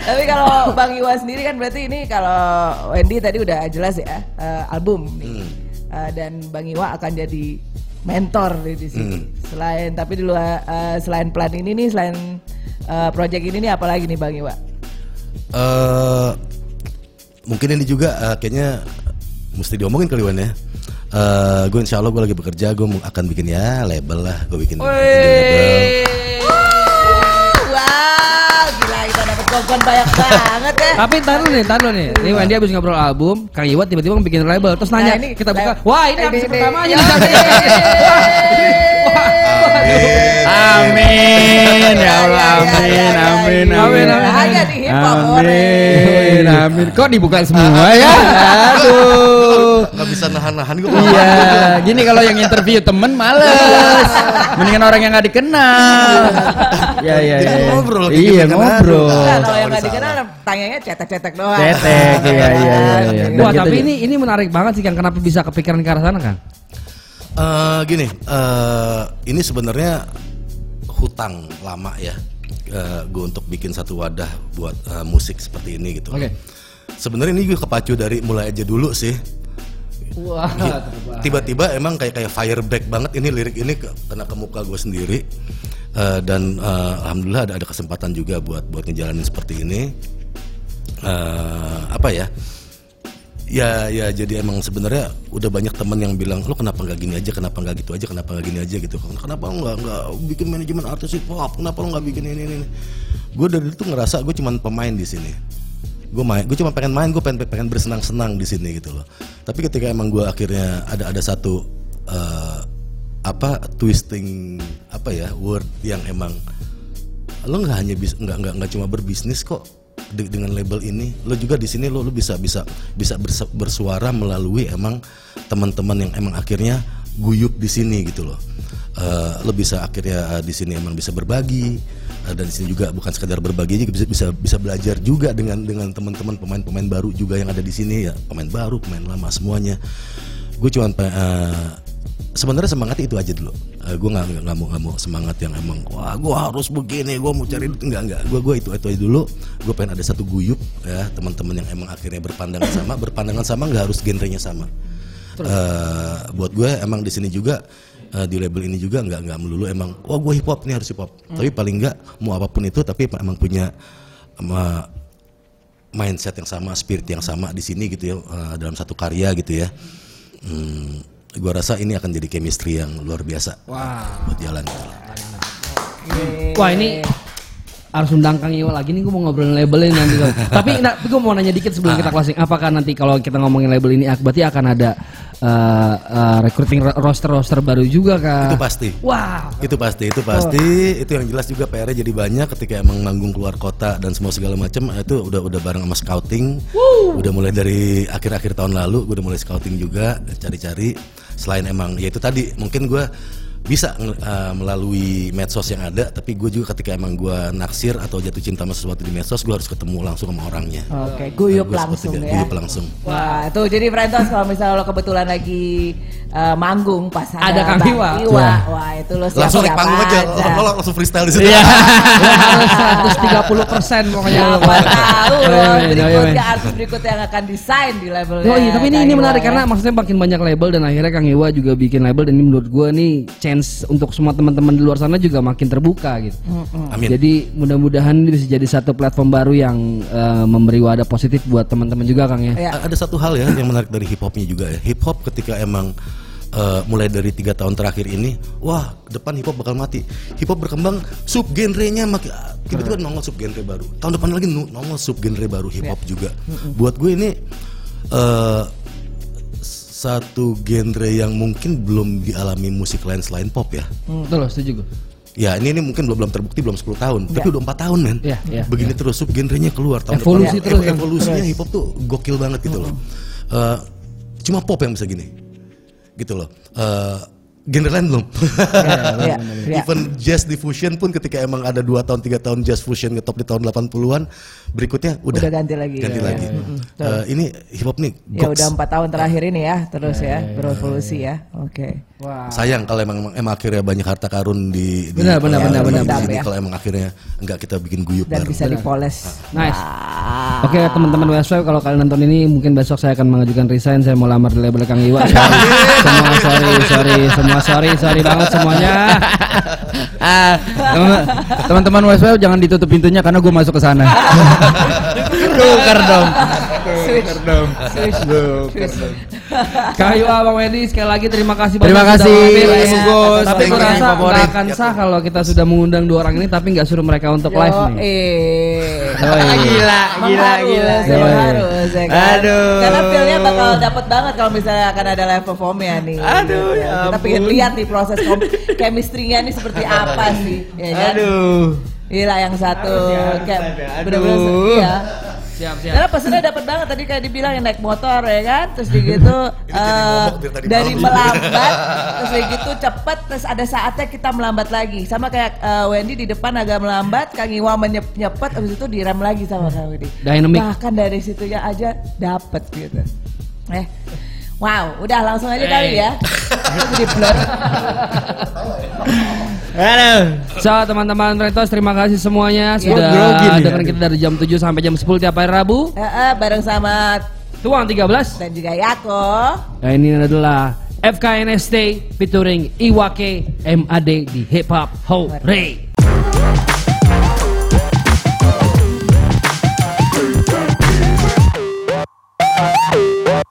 Tapi kalau Bang Iwan sendiri kan berarti ini kalau Wendy tadi udah jelas ya eh, album nih. Eh, dan Bang Iwa akan jadi mentor nih di sini. Selain tapi di luar eh, selain plan ini nih selain eh, project ini nih apalagi nih Bang Iwa? eh mungkin ini juga eh, kayaknya mesti diomongin kali Wan ya. Eh gue insya Allah gue lagi bekerja, gue akan bikin ya label lah, gue bikin, bikin label. Wow, gila kita dapat gonggon banyak banget ya. Tapi ntar lu nih, ntar lu nih. Ini Wendy abis ngobrol album, Kang Iwat tiba-tiba bikin label, terus nanya, Nah, ini kita buka, wah ini Ini, episode nih. ini. Amin ya Allah amin amin amin Hanya di hip hop Amin amin Kok dibuka semua ya Aduh Gak bisa nahan-nahan gue. Iya, gini kalau yang interview temen males. Mendingan orang yang nggak dikenal. Ya ya Jadi ya. ngobrol, Iya gitu kan. ngobrol. Kalau yang salah. dikenal tanyanya cetek-cetek doang. Cetek, iya, iya, iya, iya. Wah gitu tapi ya. ini ini menarik banget sih kan kenapa bisa kepikiran ke arah sana kan? Eh, gini, eh, ini sebenarnya hutang lama ya. gue untuk bikin satu wadah buat eh, musik seperti ini gitu. Oke. Sebenarnya ini gue kepacu dari mulai aja dulu sih. Wah. Tiba-tiba emang kayak kayak fireback banget ini lirik ini ke, kena ke muka gue sendiri. Eh, dan eh, alhamdulillah ada ada kesempatan juga buat buat ngejalanin seperti ini. Eh, apa ya? Ya ya jadi emang sebenarnya udah banyak temen yang bilang lo kenapa nggak gini aja, kenapa nggak gitu aja, kenapa nggak gini aja gitu. Kenapa lo nggak nggak bikin manajemen artis hip hop? Kenapa lo nggak bikin ini ini? Gue dari itu ngerasa gue cuman pemain di sini. Gue main, gue cuma pengen main, gue pengen pengen bersenang-senang di sini gitu loh. Tapi ketika emang gue akhirnya ada ada satu eh, apa twisting apa ya word yang emang lo nggak hanya bisa nggak nggak nggak cuma berbisnis kok de- dengan label ini lo juga di sini lo lo bisa bisa bisa bersuara melalui emang teman-teman yang emang akhirnya guyup di sini gitu loh. Eh, lo bisa akhirnya eh, di sini emang bisa berbagi eh, dan di sini juga bukan sekedar berbagi aja bisa bisa bisa belajar juga dengan dengan teman-teman pemain-pemain baru juga yang ada di sini ya. Pemain baru pemain lama semuanya. Gue cuma sebenarnya semangatnya itu aja dulu. Gue nggak nggak- nggak mau nggak mau semangat yang emang wah gue harus begini gue mau cari enggak enggak gue gue itu itu aja dulu. Gue pengen ada satu guyup ya teman-teman yang emang akhirnya berpandangan sama. Berpandangan sama nggak harus genrenya sama. Eh, buat gue emang di sini juga eh, di label ini juga nggak nggak melulu emang wah gue hip hop nih harus hip hop. Tapi paling nggak mau apa pun itu tapi emang punyaema, mindset yang sama, spirit yang sama di sini gitu ya eh, dalam satu karya gitu ya. Hmm, gua rasa ini akan jadi chemistry yang luar biasa buat jalan. Wah ini harus undang Kang Iwa lagi nih gue mau ngobrolin labelnya nanti. Tapi nah, gue mau nanya dikit sebelum kita closing. Apakah nanti kalau kita ngomongin label ini berarti akan ada uh, uh, recruiting ro- roster-roster baru juga kan? Itu pasti. Wow. Itu pasti, itu pasti. Itu yang jelas juga PR-nya jadi banyak ketika emang manggung keluar kota dan semua segala macam itu udah udah bareng sama scouting. Udah mulai dari akhir-akhir tahun lalu, gue udah mulai scouting juga, cari-cari. Selain emang ya itu tadi, mungkin gue bisa uh, melalui medsos yang ada, tapi gue juga ketika emang gue naksir atau jatuh cinta sama sesuatu di medsos, gue harus ketemu langsung sama orangnya. Oke, guyup Nah, langsung ya. Guyup langsung. Wah, tuh jadi Frentos kalau misalnya lo kebetulan lagi eh, manggung pas ada, Ada Kang Iwa. Iwa. Wah, itu lo siap Langsung naik panggung aja, lo lo langsung freestyle di situ. Lo harus 130 persen pokoknya lo. Siapa tahu Oh, loh iya, iya, berikutnya artis berikutnya yang akan desain di labelnya. Oh iya, tapi ini Kang ini Iwa menarik ya. karena maksudnya makin banyak label dan akhirnya Kang Iwa juga bikin label dan ini menurut gue nih chance untuk semua teman-teman di luar sana juga makin terbuka gitu. Amin. Jadi mudah-mudahan ini bisa jadi satu platform baru yang eh, memberi wadah positif buat teman-teman juga Kang ya. Iya. A- Ada satu hal ya yang menarik dari hip hopnya juga ya. Hip hop ketika emang eh, mulai dari tiga tahun terakhir ini, wah depan hip hop bakal mati. Hip hop berkembang, sub genrenya makin tiba-tiba nongol sub genre baru. Tahun depan lagi nongol sub genre baru hip hop juga. Buat gue ini eh, satu genre yang mungkin belum dialami musik lain selain pop ya. Betul, setuju gue. Ya ini ini mungkin belum belum terbukti belum 10 tahun, tapi udah empat tahun men. Iya, iya, Begini terus sub genrenya keluar tahun Evolusi depan. terus Evo- kan? Evolusinya hip hop tuh gokil banget gitu loh. Eh, cuma pop yang bisa gini, gitu loh. Eh, genre lain belum. Iya, iya. Even jazz diffusion pun ketika emang ada dua tahun tiga tahun jazz fusion ngetop di tahun 80-an, berikutnya udah, Udah ganti lagi. Ganti Iya, lagi. Eh, ini hip hop nih. Ya udah empat tahun terakhir ini ya terus ya berevolusi ya. Oke. Sayang kalau emang emang akhirnya banyak harta karun di, di Benar, benar, di- benar, di benar, sini, benar. kalau emang akhirnya enggak kita bikin guyup Dan bareng. bisa dipoles. Nice. Wah. Oke teman-teman Westwave kalau kalian nonton ini mungkin besok saya akan mengajukan resign saya mau lamar di label Kang Iwa semua sorry sorry semua sorry sorry banget semuanya Ah, teman- teman-teman Westwell jangan ditutup pintunya karena gue masuk ke sana. Tuker dong. Switch. dong. Switch. Switch. Kak Iwa, Bang Wendy sekali lagi terima kasih Terima banyak kasih, sudah mampir. Mas Ya. Hugo, Tapi gue rasa nggak akan sah kalau kita sudah mengundang dua orang ini tapi nggak suruh mereka untuk live nih. eh. Yoi. Gila, gila, harus, gila. Yoi. harus, ya kan? Aduh. Karena feel-nya bakal dapat banget kalau misalnya akan ada live performnya nih. Aduh, ya Kita pengen lihat nih proses chemistry-nya nih seperti apa sih, ya kan? Aduh. Gila yang satu Harus ya, kayak harus ya. bener-bener Aduh. ya. Siap, siap. Karena pesannya dapat banget tadi kayak dibilang yang naik motor ya kan, terus di gitu jadi eh, ngomong dari tadi dari malam. melambat, terus di gitu cepet, terus ada saatnya kita melambat lagi. Sama kayak eh, Wendy di depan agak melambat, Kang Iwa menyep nyepet, habis itu direm lagi sama Kang Wendy. Dynamic. Bahkan dari situnya aja dapet gitu. Eh, wow, udah langsung aja kali ya. Itu Jadi blur. Aduh. So teman-teman Retos terima kasih semuanya Ya. sudah dengerin aduh. kita dari jam 7 sampai jam 10 tiap hari Rabu. Eh, bareng sama Tuang 13. dan juga Yako. Nah ini adalah FKNST featuring Iwake MAD di Hip Hop Hore.